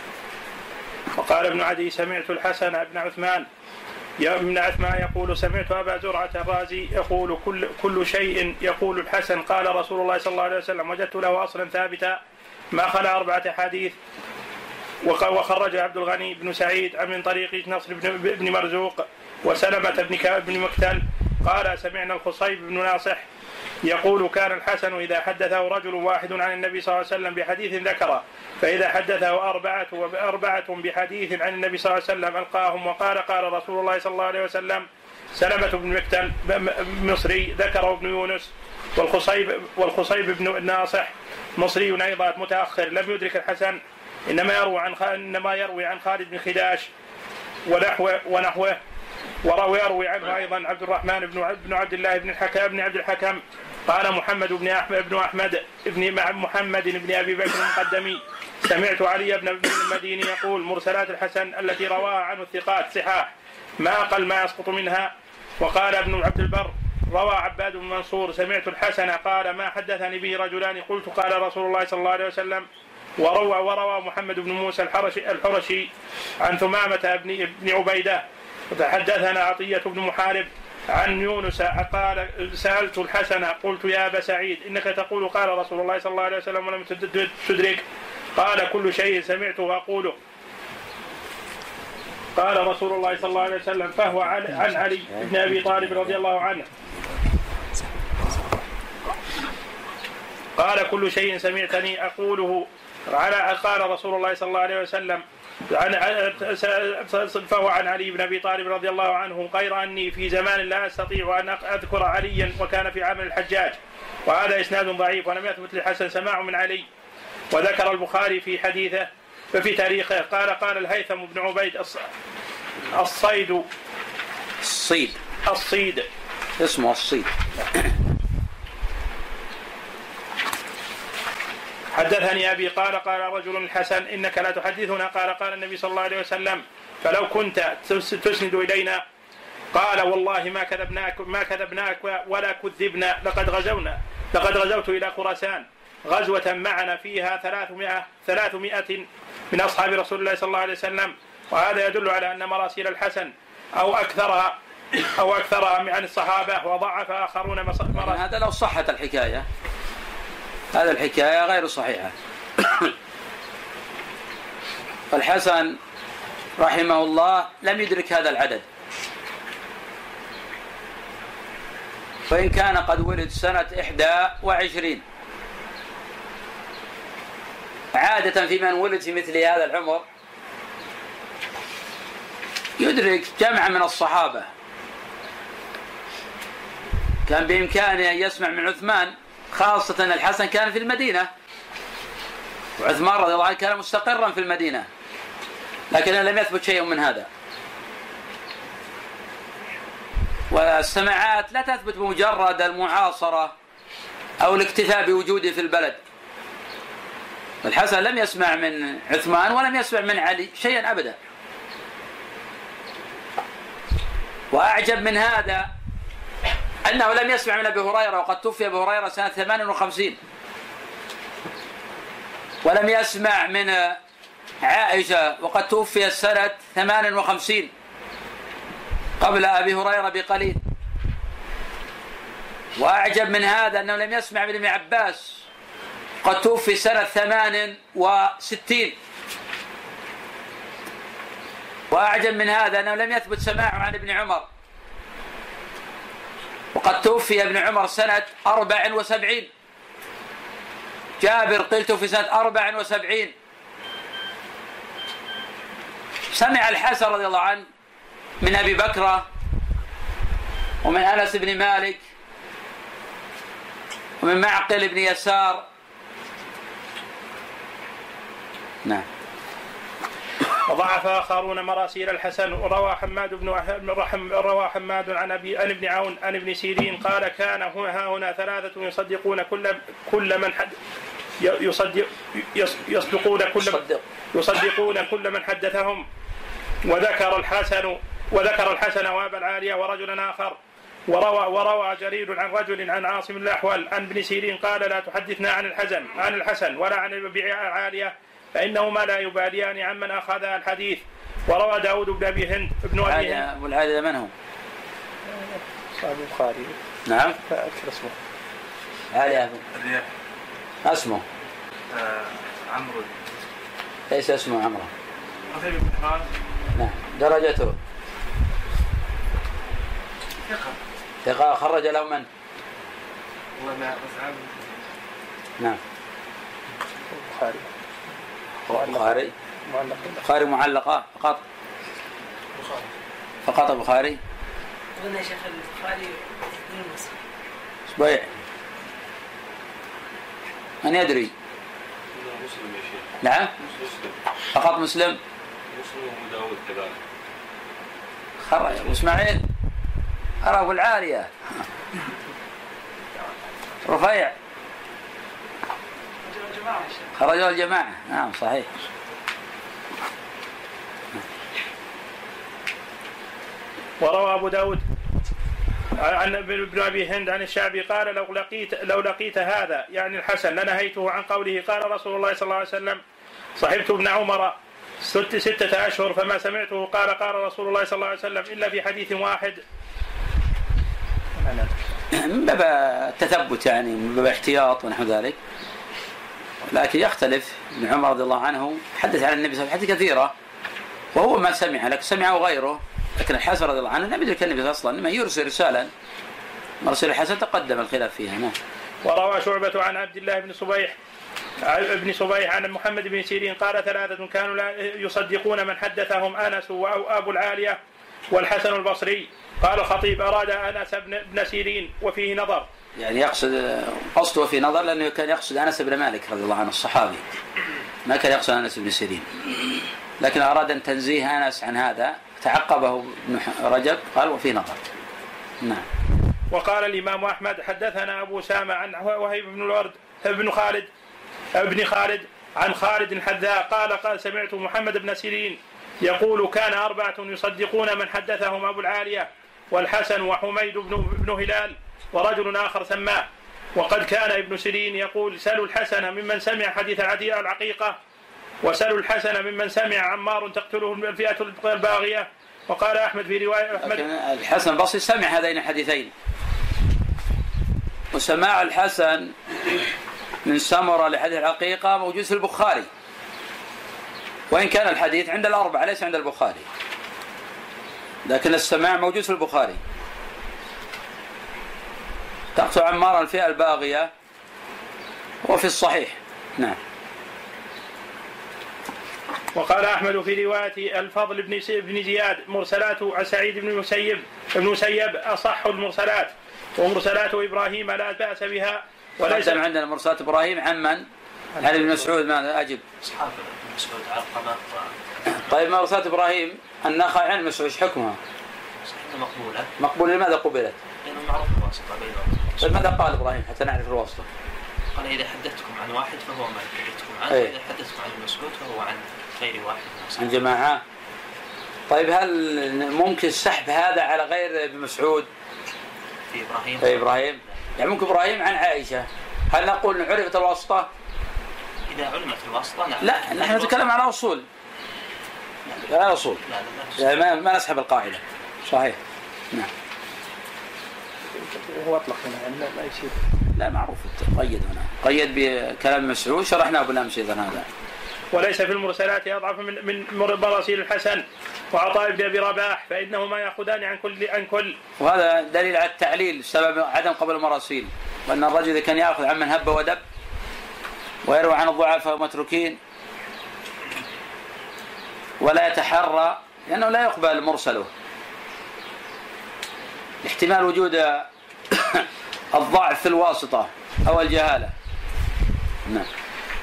وقال ابن عدي سمعت الحسن بن عثمان يا ابن عثمان يقول سمعت أبا زرعة الرازي يقول كل كل شيء يقول الحسن. قال رسول الله صلى الله عليه وسلم وجدت له أصلا ثابتا ما خلا أربعة أحاديث. وخرج عبد الغني بن سعيد من طريق نصر بن مرزوق. وسلمة بن بن مكتل قال سمعنا الخصيب بن ناصح يقول كان الحسن إذا حدثه رجل واحد عن النبي صلى الله عليه وسلم بحديث ذكره فإذا حدثه أربعة وأربعة بحديث عن النبي صلى الله عليه وسلم ألقاهم وقال قال رسول الله صلى الله عليه وسلم سلمة بن مكتل مصري ذكره ابن يونس والخصيب والخصيب بن الناصح مصري أيضا متأخر لم يدرك الحسن إنما يروي عن إنما يروي عن خالد بن خداش ونحوه ونحوه. وروي يروي عنه أيضا عبد الرحمن بن بن عبد الله بن الحكم بن عبد الحكم. قال محمد بن احمد بن احمد بن محمد بن أبي بكر المقدمي. سمعت علي بن المديني يقول مرسلات الحسن التي رواها عنه الثقات صحاح ما أقل ما يسقط منها. وقال ابن عبد البر روى عباد بن منصور سمعت الحسن قال ما حدثني به رجلان. قلت قال رسول الله صلى الله عليه وسلم. وروى وروى محمد بن موسى الحرشي, الحرشي عن ثمامة بن ابن عبيدة. حدثنا عطية بن محارب عن يونس قال سألت الحسن قلت يا أبا سعيد إنك تقول قال رسول الله صلى الله عليه وسلم ولم تدرك. قال كل شيء سمعته أقوله. قال رسول الله صلى الله عليه وسلم فهو عن علي بن أبي طالب رضي الله عنه. قال كل شيء سمعتني أقوله. على قال رسول الله صلى الله عليه وسلم عن فهو عن علي بن أبي طالب رضي الله عنه غير أني في زمان لا أستطيع أن أذكر عليا وكان في عمل الحجاج وهذا إسناد ضعيف ولم يثبت للحسن سماع من علي. وذكر البخاري في حديثه ففي تاريخه قال قال الهيثم بن عبيد الصيد. الصيد. الصيد. اسمه الصيد. حدثني أبي قال قال رجل الحسن إنك لا تحدثنا. قال قال النبي صلى الله عليه وسلم فلو كنت تسند إلينا قال والله ما كذبناك ما كذبناك ولا كذبنا لقد غزونا لقد غزوت إلى خراسان غزوة معنا فيها 300 300 من أصحاب رسول الله صلى الله عليه وسلم وهذا يدل على أن مراسيل الحسن أو أكثرها أو أكثرها عن الصحابة وضعف آخرون مراسيل هذا لو صحت الحكاية. هذا الحكاية غير صحيحة. *coughs* فالحسن رحمه الله لم يدرك هذا العدد. وإن كان قد ولد سنة إحدى وعشرين. عادة في من ولد في مثل هذا العمر يدرك جمع من الصحابة. كان بإمكانه أن يسمع من عثمان. خاصة الحسن كان في المدينة. وعثمان رضي الله عنه كان مستقرا في المدينة. لكن لم يثبت شيء من هذا. والسماعات لا تثبت بمجرد المعاصرة أو الاكتفاء بوجوده في البلد. الحسن لم يسمع من عثمان ولم يسمع من علي شيئا أبدا. وأعجب من هذا أنه لم يسمع من أبي هريرة وقد توفي أبو هريرة سنة 58 ولم يسمع من عائشة وقد توفي سنة 58 قبل أبي هريرة بقليل. وأعجب من هذا أنه لم يسمع من ابن عباس قد توفي سنة 68 وأعجب من هذا أنه لم يثبت سماعه عن ابن عمر. وقد توفي ابن عمر سنة 74 جابر قلت في سنة 74 سمع الحسن رضي الله عنه من أبي بكرة ومن أنس بن مالك ومن معقل بن يسار. نعم. وضعف آخرون مراسيل الحسن. وروى حماد بن رحم روى حماد عن ابي عن ابن عون عن ابن سيرين قال كان ها هنا ثلاثة يصدقون كل كل من حد يصدق يصدقون كل يصدقون كل من حدثهم. وذكر الحسن وذكر الحسن وأبا العالية ورجلا آخر. وروى وروى جرير عن رجل عن عاصم الأحول عن ابن سيرين قال لا تحدثنا عن الحسن عن الحسن ولا عن العالية فإنهما لا يباليان عمن أخذ الحديث. وروى داود بن أبي هند ابن أبي هند. أبو العالية من هو؟ صاحب البخاري. نعم. لا أذكر اسمه ما اسمه. آه، عمرو. ليس اسمه عمرو. بن نعم. درجته. ثقة. ثقة. خرج له من؟ والله ما نعم. البخاري. البخاري معلق البخاري معلقة فقط. فقط البخاري قلنا يا شيخ البخاري سبيع من يدري؟ مسلم يا شيخ. نعم. مسلم. فقط مسلم. مسلم وأبو داود كذلك. خرج واسماعيل أرى أبو العالية رفيع. خرجوا الجماعة. نعم صحيح. وروى أبو داود عن ابن أبي هند عن الشعبي قال لو لقيت لو لقيت هذا يعني الحسن لنهيته عن قوله قال رسول الله صلى الله عليه وسلم صحبت ابن عمر ست ستة أشهر فما سمعته قال قال رسول الله صلى الله عليه وسلم إلا في حديث واحد. من باب التثبت يعني من باب احتياط ونحو ذلك. لكن يختلف. ابن عمر رضي الله عنه حدث عن النبي صلى الله عليه وسلم كثيرة وهو ما سمع لكن سمعه غيره. لكن الحسن رضي الله عنه لم يدرك النبي أصلا انما يرسل رسالا. مرسل الحسن تقدم الخلاف فيها. نعم. وروى شعبة عن عبد الله بن صبيح ابن صبيح عن محمد بن سيرين قال ثلاثة كانوا لا يصدقون من حدثهم أنس وأبو العالية والحسن البصري. قال الخطيب أراد أنس بن سيرين وفيه نظر. يعني يقصد قصده في نظر لأنه كان يقصد أنس بن مالك رضي الله عنه الصحابي. ما كان يقصد أنس بن سيرين. لكن أراد أن تنزيه أنس عن هذا تعقبه ابن رجب قال وفي نظر. نعم. وقال الإمام أحمد حدثنا أبو سامة عن وهيب بن الورد بن خالد ابن خالد عن خالد الحذاء قال قال سمعت محمد بن سيرين يقول كان أربعة يصدقون من حدثهم أبو العالية والحسن وحميد بن, بن هلال ورجل آخر سماه. وقد كان ابن سيرين يقول سلوا الحسن ممن سمع حديث العقيقة وسلوا الحسن ممن سمع عمار تقتله الفئة الباغية. وقال أحمد في رواية أحمد الحسن البصري سمع هذين الحديثين. وسماع الحسن من سمرة لحديث الحقيقة موجود في البخاري. وإن كان الحديث عند الأربعة ليس عند البخاري. لكن السماع موجود في البخاري. تقتل عمار الفئة الباغية وفي الصحيح نعم وقال أحمد في رواية الفضل بن بن زياد مرسلات عن سعيد بن المسيب ابن مسيب أصح المرسلات ومرسلات إبراهيم لا بأس بها وليس عندنا مرسلات إبراهيم عن من؟ عن ابن مسعود ماذا أجب؟ أصحاب ابن مسعود علقمه طيب مرسلات إبراهيم النخعي عن مسعود إيش حكمها؟ مقبولة مقبول لماذا قبلت؟ لأنه معروف الواسطه بينهم طيب ماذا قال إبراهيم حتى نعرف الواسطة؟ قال إذا حدثتكم عن واحد فهو ما حدثتكم عنه أي. واذا حدثتكم عن ابن مسعود فهو عن غير واحد من عن. جماعة. طيب هل ممكن سحب هذا على غير ابن مسعود؟ في إبراهيم. أي إبراهيم. يعني ممكن إبراهيم عن عائشة. هل نقول إن عرفت الواسطة؟ إذا علمت الواسطة نعم. لا نحن نتكلم على أصول. على أصول. لا لا لا. يعني ما, ما نسحب القاعدة. صحيح. نعم. هو أطلق هنا يعني لا- يصير. لا معروف. قيد هنا. قيد بكلام مسعود شرحناه بالامس أيضا هذا. وليس في المرسلات اضعف من من مراسيل الحسن وعطاء بن أبي رباح فإنهما يأخذان عن كل عن كل. وهذا دليل على التعليل سبب عدم قبول المراسيل وأن الرجل اذا كان يأخذ عمن هب ودب ويروي عن الضعفاء والمتروكين ولا يتحرى لأنه لا يقبل مرسله. احتمال وجود *coughs* الضعف في الواسطة أو الجهالة. نعم.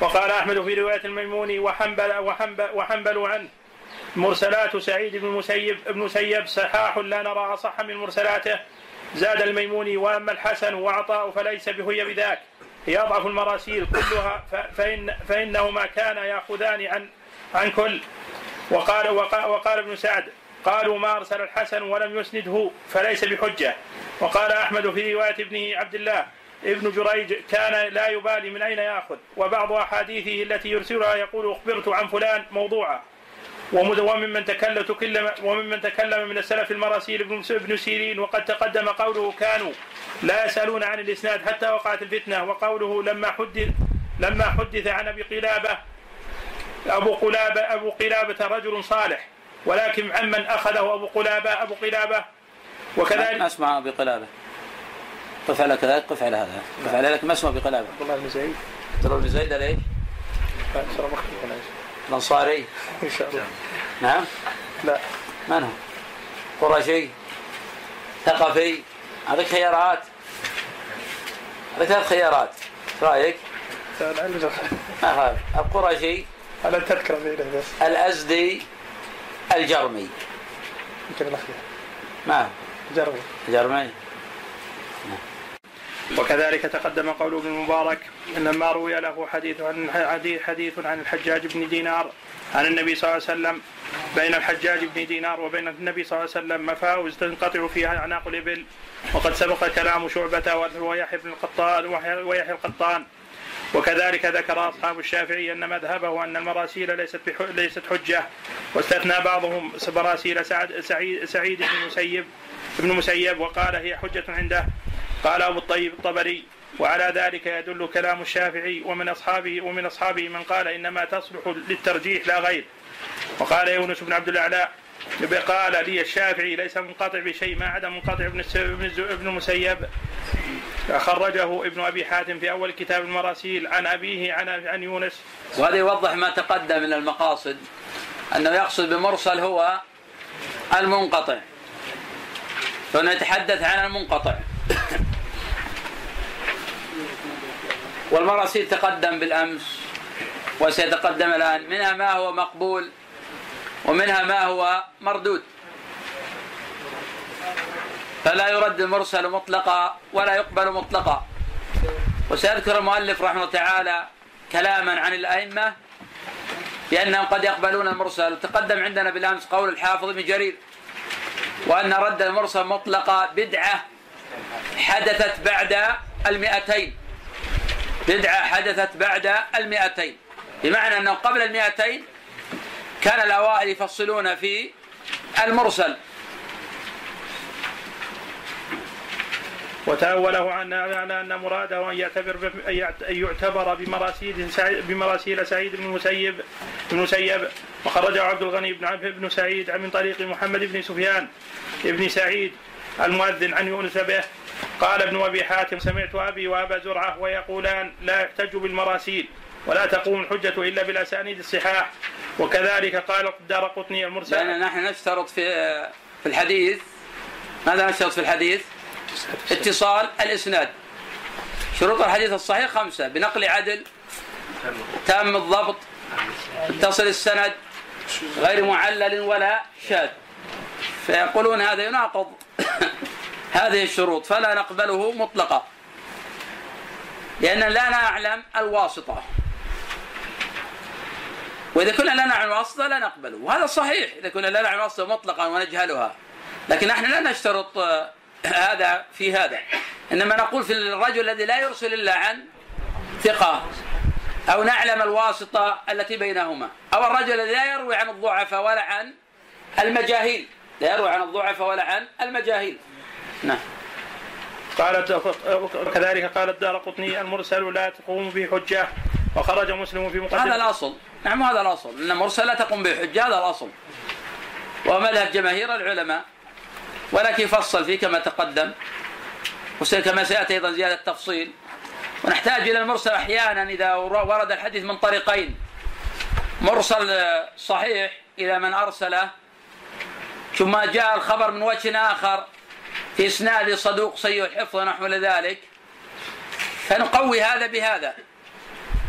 وقال أحمد في رواية الميموني وحنبل وحنبل وحنبل عنه مرسلات سعيد بن المسيب ابن مسيب صحاح لا نرى أصح من مرسلاته. زاد الميموني وأما الحسن وعطاء فليس بهي بذاك. هي اضعف المراسيل كلها فإن فإنهما كانا يأخذان عن عن كل. وقال وقال, وقال ابن سعد قالوا ما أرسل الحسن ولم يسنده فليس بحجة. وقال أحمد في رواية ابنه عبد الله ابن جريج كان لا يبالي من أين يأخذ؟ وبعض أحاديثه التي يرسلها يقول أخبرت عن فلان موضوعه ومد- وممن تكلم وممن تكلم من السلف المراسيل ابن سيرين وقد تقدم قوله كانوا لا يسألون عن الإسناد حتى وقعت الفتنة. وقوله لما حدث لما حدث عن أبي قلابه أبو قلابه أبو قلابة رجل صالح. ولكن عمن أخذه أبو قلابة أبو قلابة. ما وكذلك اسمع بقلابه قف على كذلك قف على هذا. قف على لك ما اسمع بقلابه عبد الله بن زيد. ترى بن زيد ليش؟ الانصاري إن شاء الله نعم. لا. من هو؟ قرشي ثقفي. هذيك خيارات. هذيك ثلاث خيارات. إيش رأيك؟ ما خالف القرشي بس. الأزدي الجرمي. يمكن ما؟ هو؟ جربوا جرمي وكذلك تقدم قول ابن المبارك إن ما روي له حديث عن حديث حديث عن الحجاج بن دينار عن النبي صلى الله عليه وسلم بين الحجاج بن دينار وبين النبي صلى الله عليه وسلم مفاوز تنقطع فيها اعناق الإبل. وقد سبق كلام شعبة ويحيى بن القطان ويحيى القطان. وكذلك ذكر أصحاب الشافعي أن مذهبه ان المراسيل ليست. ليست حجة واستثنى بعضهم مراسيل سعد سعيد سعيد بن مسيب ابن مسيب وقال هي حجة عنده قال أبو الطيب الطبري وعلى ذلك يدل كلام الشافعي ومن أصحابه ومن أصحابه من قال إنما تصلح للترجيح لا غير وقال يونس بن عبد الأعلى قال لي الشافعي ليس منقطع بشيء ما عدا منقطع ابن ابن المسيب خرجه ابن أبي حاتم في أول كتاب المراسيل عن أبيه عن عن يونس. وهذا يوضح ما تقدم من المقاصد. أنه يقصد بمرسل هو المنقطع. فنتحدث عن المنقطع. *coughs* والمراسيل تقدم بالأمس وسيتقدم الآن. منها ما هو مقبول ومنها ما هو مردود. فلا يرد المرسل مطلقا ولا يقبل مطلقا. وسيذكر المؤلف رحمه الله تعالى كلاما عن الأئمة بأنهم قد يقبلون المرسل. وتقدم عندنا بالأمس قول الحافظ بن جرير وأن رد المرسل مطلقا بدعة حدثت بعد المئتين. بدعة حدثت بعد المئتين. بمعنى انه قبل المئتين كان الأوائل يفصلون في المرسل. وتأوله عن على أن مراده أن يعتبر أن يعت- أن يعتبر بمراسيل سعيد بمراسيل سعيد بن المسيب بن المسيب وخرجه عبد الغني بن عبد بن سعيد من طريق محمد بن سفيان بن سعيد المؤذن عن يونس به. قال ابن أبي حاتم سمعت أبي وأبا زرعة ويقولان لا يحتج بالمراسيل ولا تقوم الحجة إلا بالأسانيد الصحاح. وكذلك قال الدار قطني المرسل. لأن نحن نشترط في في الحديث. ماذا نشترط في الحديث؟ اتصال الإسناد. شروط الحديث الصحيح خمسة بنقل عدل تام الضبط اتصل السند غير معلل ولا شاذ. فيقولون هذا يناقض *coughs* هذه الشروط فلا نقبله مطلقا. لأن لا نعلم الواسطة. وإذا كنا لا نعلم الواسطة لا نقبله. وهذا صحيح إذا كنا لا نعلم الواسطة مطلقا ونجهلها. لكن نحن لا نشترط هذا في هذا. إنما نقول في الرجل الذي لا يرسل إلا عن ثقة أو نعلم الواسطة التي بينهما. أو الرجل الذي لا يروي عن الضعفاء ولا عن المجاهيل. لا يروي عن الضعفاء ولا عن المجاهيل. نعم. قال كذلك قال الدار قطني المرسل لا تقوم به حجة وخرج مسلم في مقدمة هذا الأصل. نعم هذا الأصل. أن المرسل لا تقوم به حجة هذا الأصل. ومذهب جماهير العلماء. ولكن يفصل فيه كما تقدم؟ وكما سيأتي أيضا زيادة تفصيل. ونحتاج إلى المرسل أحيانا إذا ورد الحديث من طريقين. مرسل صحيح إلى من أرسله ثم جاء الخبر من وجه آخر في إسناد صدوق سيء الحفظ ونحو ذلك. فنقوي هذا بهذا.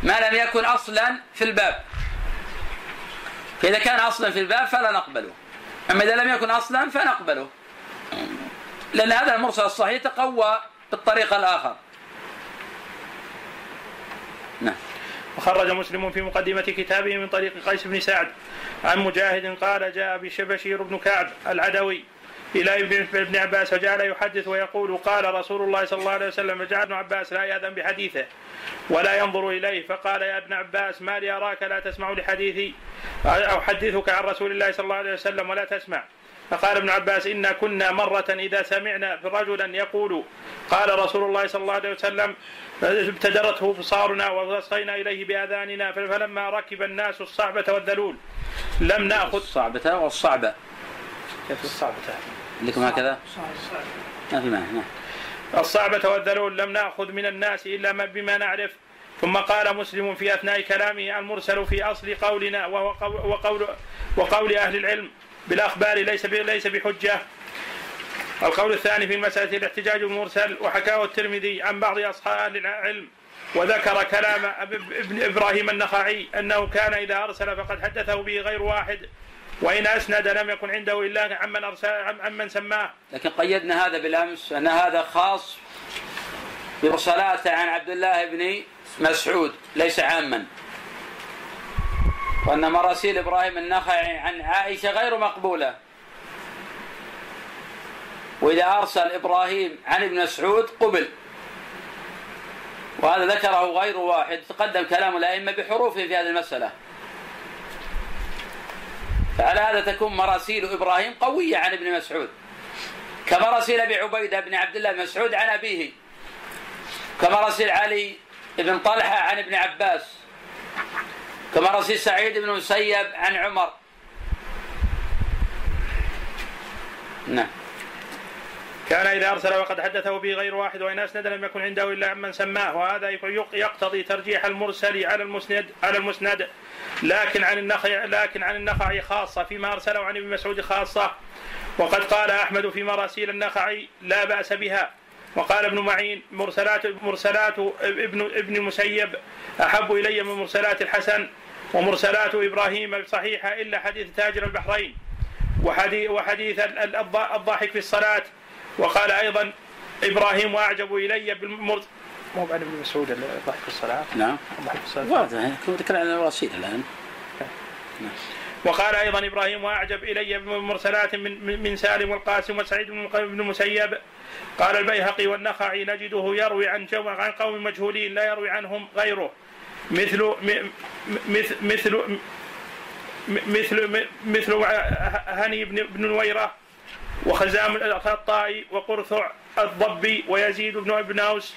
ما لم يكن أصلا في الباب. فإذا كان أصلا في الباب فلا نقبله. أما إذا لم يكن أصلا فنقبله. لأن هذا المرسل الصحيح تقوى بالطريق الآخر. نعم. وخرج مسلم في مقدمة كتابه من طريق قيس بن سعد. عن مجاهد قال جاء بشبشير بن كعب العدوي إلى ابن عباس فجعل يحدث ويقول قال رسول الله صلى الله عليه وسلم فجعل ابن عباس لا يأذن بحديثه ولا ينظر إليه فقال يا ابن عباس ما لي أراك لا تسمع لحديثي أحدثك عن رسول الله صلى الله عليه وسلم ولا تسمع. فقال ابن عباس إنا كنا مرة إذا سمعنا رجلا يقول قال رسول الله صلى الله عليه وسلم ابتدرته بصارنا ووصينا إليه بآذاننا فلما ركب الناس الصعبة والذلول لم نأخذ الصعبة والصعبة. كيف الصعبة؟ لكم هكذا؟ ما في معنى نعم. الصعبة والذلول لم نأخذ من الناس إلا ما بما نعرف. ثم قال مسلم في أثناء كلامه المرسل في أصل قولنا وهو وقول, وقول أهل العلم. بالأخبار ليس ليس بحجة. القول الثاني في المسألة الاحتجاج بالمرسل وحكاه الترمذي عن بعض أصحاب العلم وذكر كلام ابن إبراهيم النخعي أنه كان إذا أرسل فقد حدثه به غير واحد وإن أسند لم يكن عنده إلا عمن أرسل عمن سماه. لكن قيدنا هذا بالأمس أن هذا خاص برسالاته عن عبد الله بن مسعود ليس عاما. وأن مراسيل إبراهيم النخعي عن عائشة غير مقبولة. وإذا أرسل إبراهيم عن ابن مسعود قبل. وهذا ذكره غير واحد تقدم كلام الأئمة بحروفه في هذه المسألة. فعلى هذا تكون مراسيل إبراهيم قوية عن ابن مسعود. كمراسيل أبي عبيدة بن عبد الله مسعود عن أبيه. كمراسيل علي بن طلحة عن ابن عباس. كمراسيل سعيد بن مسيب عن عمر. نعم. كان إذا أرسل وقد حدثه به غير واحد وإن أسند لم يكن عنده إلا من سماه وهذا يقتضي ترجيح المرسل على المسند على المسند لكن عن النخع لكن عن النخعي خاصة فيما أرسله عن ابن مسعود خاصة وقد قال أحمد في مراسيل النخعي لا بأس بها. وقال ابن معين مرسلات مرسلات ابن ابن المسيب أحب إلي من مرسلات الحسن ومرسلات إبراهيم صحيحة إلا حديث تاجر البحرين وحديث, وحديث الضاحك في الصلاة. وقال أيضا إبراهيم واعجب إلي بالمرد مو بعد ابن مسعود الضحك في الصلاة؟ نعم. الضحك في الصلاة. واضح. ذكر عن الوسيله الآن. نعم. وقال أيضا إبراهيم وأعجب إلي بمرسلات من من سالم والقاسم وسعيد بن المسيب قال البيهقي والنخعي نجده يروي عن عن قوم مجهولين لا يروي عنهم غيره. مثل مثل مثل مثل مثل هني بن نويرة وخزام الخطائي وقرثع الضبي ويزيد بن ابن اوس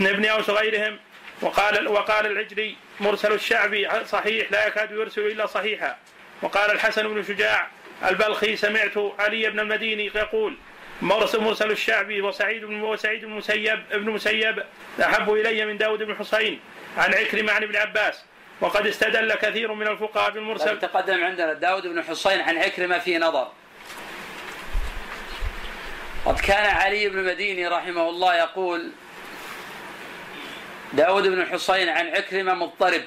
بن ابن أوس وغيرهم. وقال وقال العجلي مرسل الشعبي صحيح لا يكاد يرسل إلا صحيحا. وقال الحسن بن شجاع البلخي سمعت علي بن المديني يقول مرسل مرسل الشعبي وسعيد بن وسعيد بن مسيب ابن مسيب أحب إلي من داود بن حسين عن عكرمة عن ابن عباس وقد استدل كثير من الفقهاء بالمرسل. تقدم عندنا داود بن حسين عن عكرمة في نظر؟ قد كان علي بن مديني رحمه الله يقول داود بن حسين عن عكرمة مضطرب.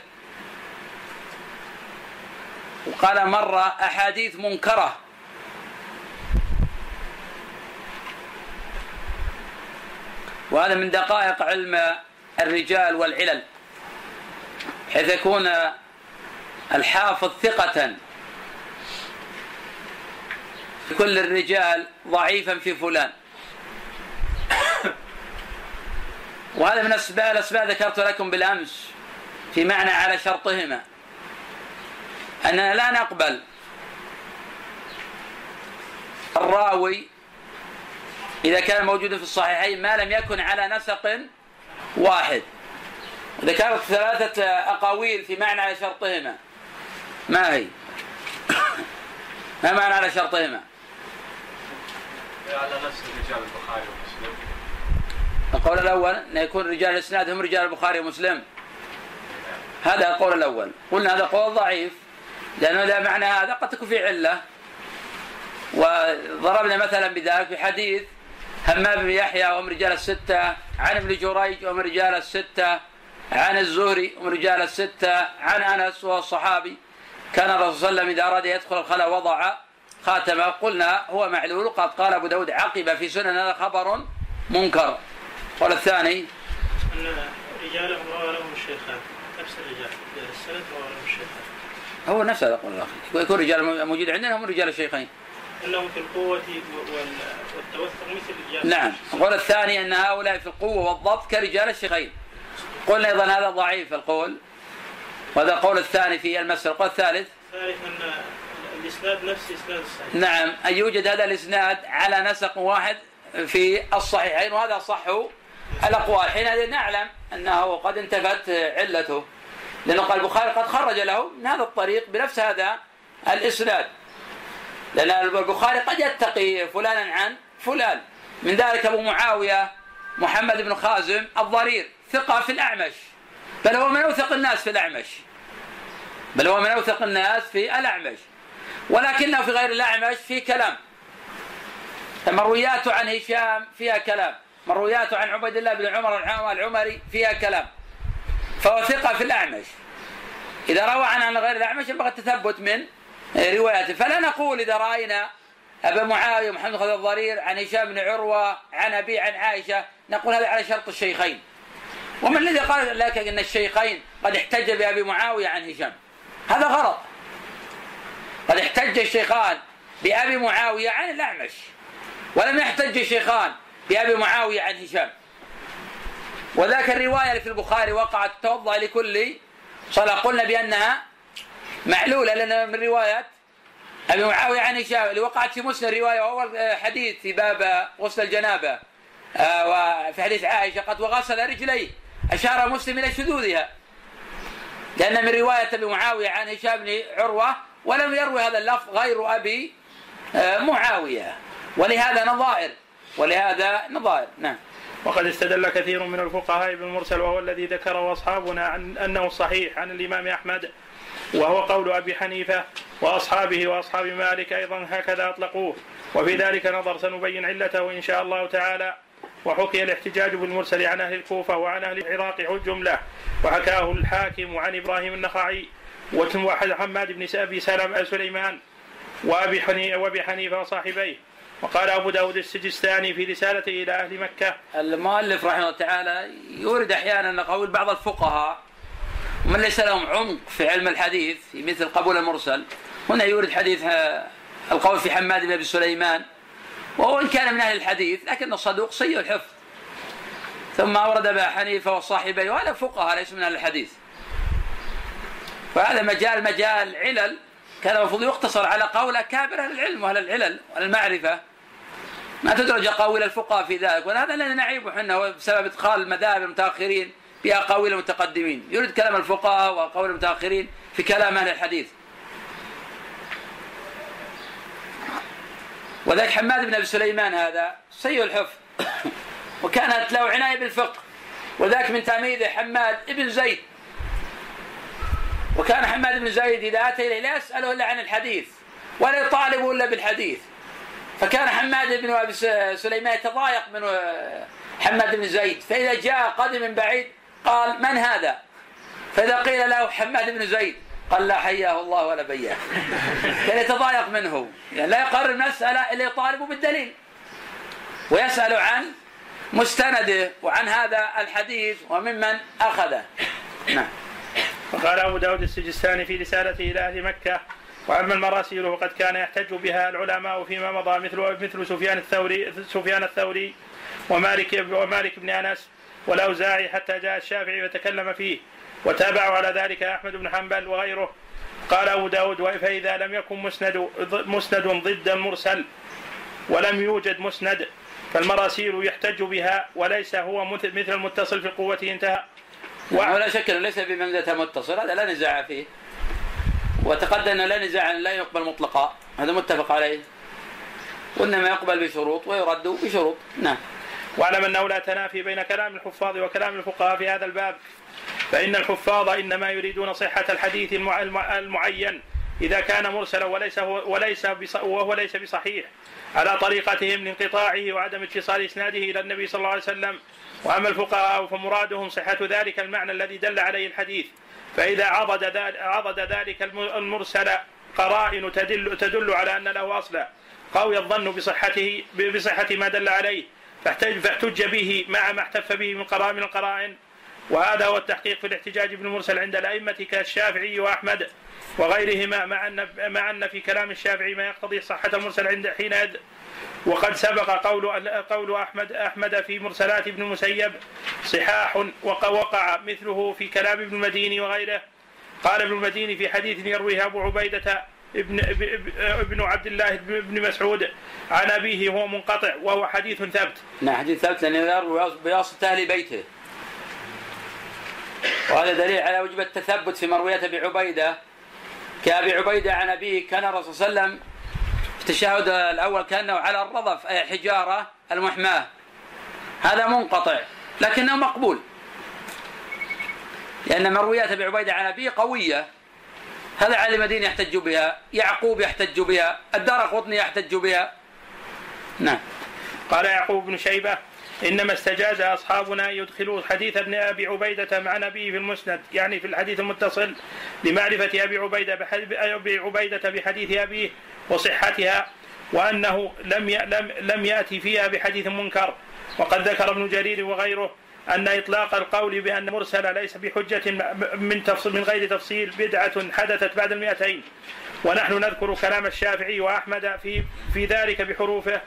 وقال مرة أحاديث منكرة. وهذا من دقائق علم الرجال والعلل حيث يكون الحافظ ثقة كل الرجال ضعيفا في فلان. وهذا من أسباب الأسباب ذكرت لكم بالأمس في معنى على شرطهما. أننا لا نقبل. الراوي إذا كان موجودا في الصحيحين ما لم يكن على نسق واحد. ذكرت ثلاثة أقاويل في معنى على شرطهما. ما هي؟ ما معنى على شرطهما؟ على نفس رجال البخاري ومسلم. القول الأول أن يكون رجال الإسناد هم رجال البخاري ومسلم. هذا القول الأول. قلنا هذا قول ضعيف. لأنه لا معنى هذا قد تكون في علة. وضربنا مثلا بذلك في حديث همام بن يحيى وهم رجال الستة عن ابن جريج وهم رجال الستة عن الزهري وهم رجال الستة عن أنس وهو الصحابي كان الرسول صلى الله عليه وسلم إذا أراد يدخل الخلاء وضع خاتمه قلنا هو معلول قد قال أبو داود عقب في سنن هذا خبر منكر. قال الثاني أن رجالهم روى لهم الشيخان نفس الرجال السند روى هو نفس هذا القول الأخير يكون رجال موجود عندنا هم رجال الشيخين. أنهم في القوة وال- والتوثق مثل رجال نعم. القول الثاني أن هؤلاء في القوة والضبط كرجال الشيخين. قلنا أيضا هذا ضعيف القول. وهذا القول الثاني في المسألة القول الثالث. ثالث أن الإسناد نفس إسناد الصحيح. نعم. أن يوجد هذا الإسناد على نسق واحد في الصحيحين وهذا صح الأقوال حينئذ نعلم أنه قد انتفت علته. لأنه قال البخاري قد خرج له من هذا الطريق بنفس هذا الإسناد. لأن البخاري قد يتقي فلانا عن فلان. من ذلك أبو معاوية محمد بن خازم الضرير ثقة في الأعمش. بل هو من أوثق الناس في الأعمش. بل هو من أوثق الناس في الأعمش. ولكنه في غير الأعمش في كلام. مروياته عن هشام فيها كلام. مروياته عن عبيد الله بن عمر العمري فيها كلام. فهو ثقة في الأعمش. إذا روى عن غير الأعمش ينبغي التثبت من رواياته. فلا نقول إذا رأينا أبا معاوية محمد بن الضرير عن هشام بن عروة عن أبي عن عائشة نقول هذا على شرط الشيخين. ومن الذي قال لك أن الشيخين قد احتج بأبي معاوية عن هشام. هذا غلط. قد احتج الشيخان بأبي معاوية عن الأعمش ولم يحتج الشيخان بأبي معاوية عن هشام. وذاك الرواية اللي في البخاري وقعت توضأ لكل صلاة. قلنا بأنها معلولة لأن من رواية أبي معاوية عن هشام اللي وقعت في مسلم رواية وأول حديث في باب غسل الجنابة. آه، وفي حديث عائشة قد وغسل رجليه أشار مسلم إلى شذوذها. لأن من رواية أبي معاوية عن هشام بن عروة ولم يروي هذا اللفظ غير أبي آه، معاوية. ولهذا نظائر ولهذا نظائر. نعم. وقد استدل كثير من الفقهاء بالمرسل وهو الذي ذكره أصحابنا عن أنه الصحيح عن الإمام أحمد وهو قول أبي حنيفة وأصحابه وأصحاب مالك أيضا هكذا أطلقوه. وفي ذلك نظر سنبين علته إن شاء الله تعالى. وحكي الاحتجاج بالمرسل عن أهل الكوفة وعن أهل العراق جملة وحكاه الحاكم عن إبراهيم النخعي وحماد بن أبي سلم سليمان وأبي حنيفة وصاحبيه وقال أبو داود السجستاني في رسالته إلى أهل مكة المؤلف رحمه الله تعالى يورد أحيانا قول بعض الفقهاء من ليس لهم عمق في علم الحديث مثل قبول المرسل. هنا يورد حديث آه، القول في حماد بن أبي سليمان وهو إن كان من أهل الحديث لكنه صدوق سيء الحفظ. ثم أورد أبا حنيفة وصاحبيه وهذا فقهاء ليسوا من أهل الحديث. وهذا مجال مجال علل كان المفروض يقتصر على قول أكابر أهل العلم وأهل العلل والمعرفه ما تدرج اقاويل الفقهاء في ذلك وهذا الذي نعيبه إحنا بسبب إدخال المذاهب المتأخرين في أقاويل المتقدمين. يريد كلام الفقهاء وأقاويل المتأخرين في كلام أهل الحديث. وذلك حماد بن أبي سليمان هذا سيء الحفظ. وكانت له عناية بالفقه. وذاك من تلاميذه حماد بن زيد. وكان حماد بن زيد إذا أتى إليه لا يسأله إلا عن الحديث ولا يطالبه إلا بالحديث. فكان حماد بن أبي سليمان يتضايق من حماد بن زيد فإذا جاء قدم من بعيد قال من هذا؟ فإذا قيل له حماد بن زيد قال لا حياه الله ولا بياه. كان *laughs* يتضايق منه. يعني لا يقرر المساله إلا يطالب بالدليل. ويسأل عن مستنده وعن هذا الحديث وممن أخذه. نعم. وقال أبو داود السجستاني في رسالته إلى أهل مكة وأما المراسيل فقد كان يحتج بها العلماء فيما مضى مثل مثل سفيان الثوري سفيان الثوري ومالك ومالك بن أنس والأوزاعي حتى جاء الشافعي فتكلم فيه وتابعوا على ذلك أحمد بن حنبل وغيره. قال أبو داود فإذا لم يكن مسند مسند ضد المرسل ولم يوجد مسند فالمراسيل يحتج بها وليس هو مثل المتصل في قوته انتهى. ولا شك إنه ليس بمنزله متصل هذا لا نزاع فيه. وتقدم أن لا نزاع لا يقبل مطلقا هذا متفق عليه. وإنما يقبل بشروط ويرد بشروط. نعم. واعلم أنه لا تنافي بين كلام الحفاظ وكلام الفقهاء في هذا الباب فإن الحفاظ إنما يريدون صحة الحديث المعين. إذا كان مرسلا وليس هو وليس وهو ليس بصحيح. على طريقتهم لانقطاعه وعدم اتصال إسناده إلى النبي صلى الله عليه وسلم. وأما الفقهاء فمرادهم صحة ذلك المعنى الذي دل عليه الحديث. فإذا عضد ذلك عضد ذلك المرسل قرائن تدل تدل على أن له أصلا قوي الظن بصحته بصحة ما دل عليه. فاحتج به مع ما احتف به من قرائن القرائن وهذا هو التحقيق في الاحتجاج بالمرسل عند الأئمة كالشافعي وأحمد وغيرهما مع أن مع أن في كلام الشافعي ما يقتضي صحة المرسل عند حين وقد سبق قول قول أحمد أحمد في مرسلات ابن المسيب صحاح وقع مثله في كلام ابن المديني وغيره قال ابن المديني في حديث يرويه أبو عبيدة ابن ابن عبد الله بن مسعود عن أبيه هو منقطع وهو حديث ثبت. نعم حديث ثبت لأنه يروي بواسطة أهل بيته. وهذا دليل على وجب التثبت في مرويات أبي عبيدة. كأبي عبيدة عن أبيه كان الرسول صلى الله عليه وسلم في التشهد الأول كأنه على الرضف أي الحجاره المحماة. هذا منقطع لكنه مقبول. لأن مرويات أبي عبيدة عن أبيه قوية. هذا علي المدينة يحتج بها يعقوب يحتج بها الدار قطني يحتج بها. نعم. قال يعقوب بن شيبة إنما استجاز أصحابنا يدخلوا حديث ابن أبي عبيدة مع نبيه في المسند يعني في الحديث المتصل لمعرفة أبي عبيدة أبي عبيدة بحديث أبيه وصحتها وأنه لم لم لم يأتي فيها بحديث منكر. وقد ذكر ابن جرير وغيره أن إطلاق القول بأن مرسل ليس بحجة من تفصيل من غير تفصيل بدعة حدثت بعد المئتين. ونحن نذكر كلام الشافعي وأحمد في في ذلك بحروفه.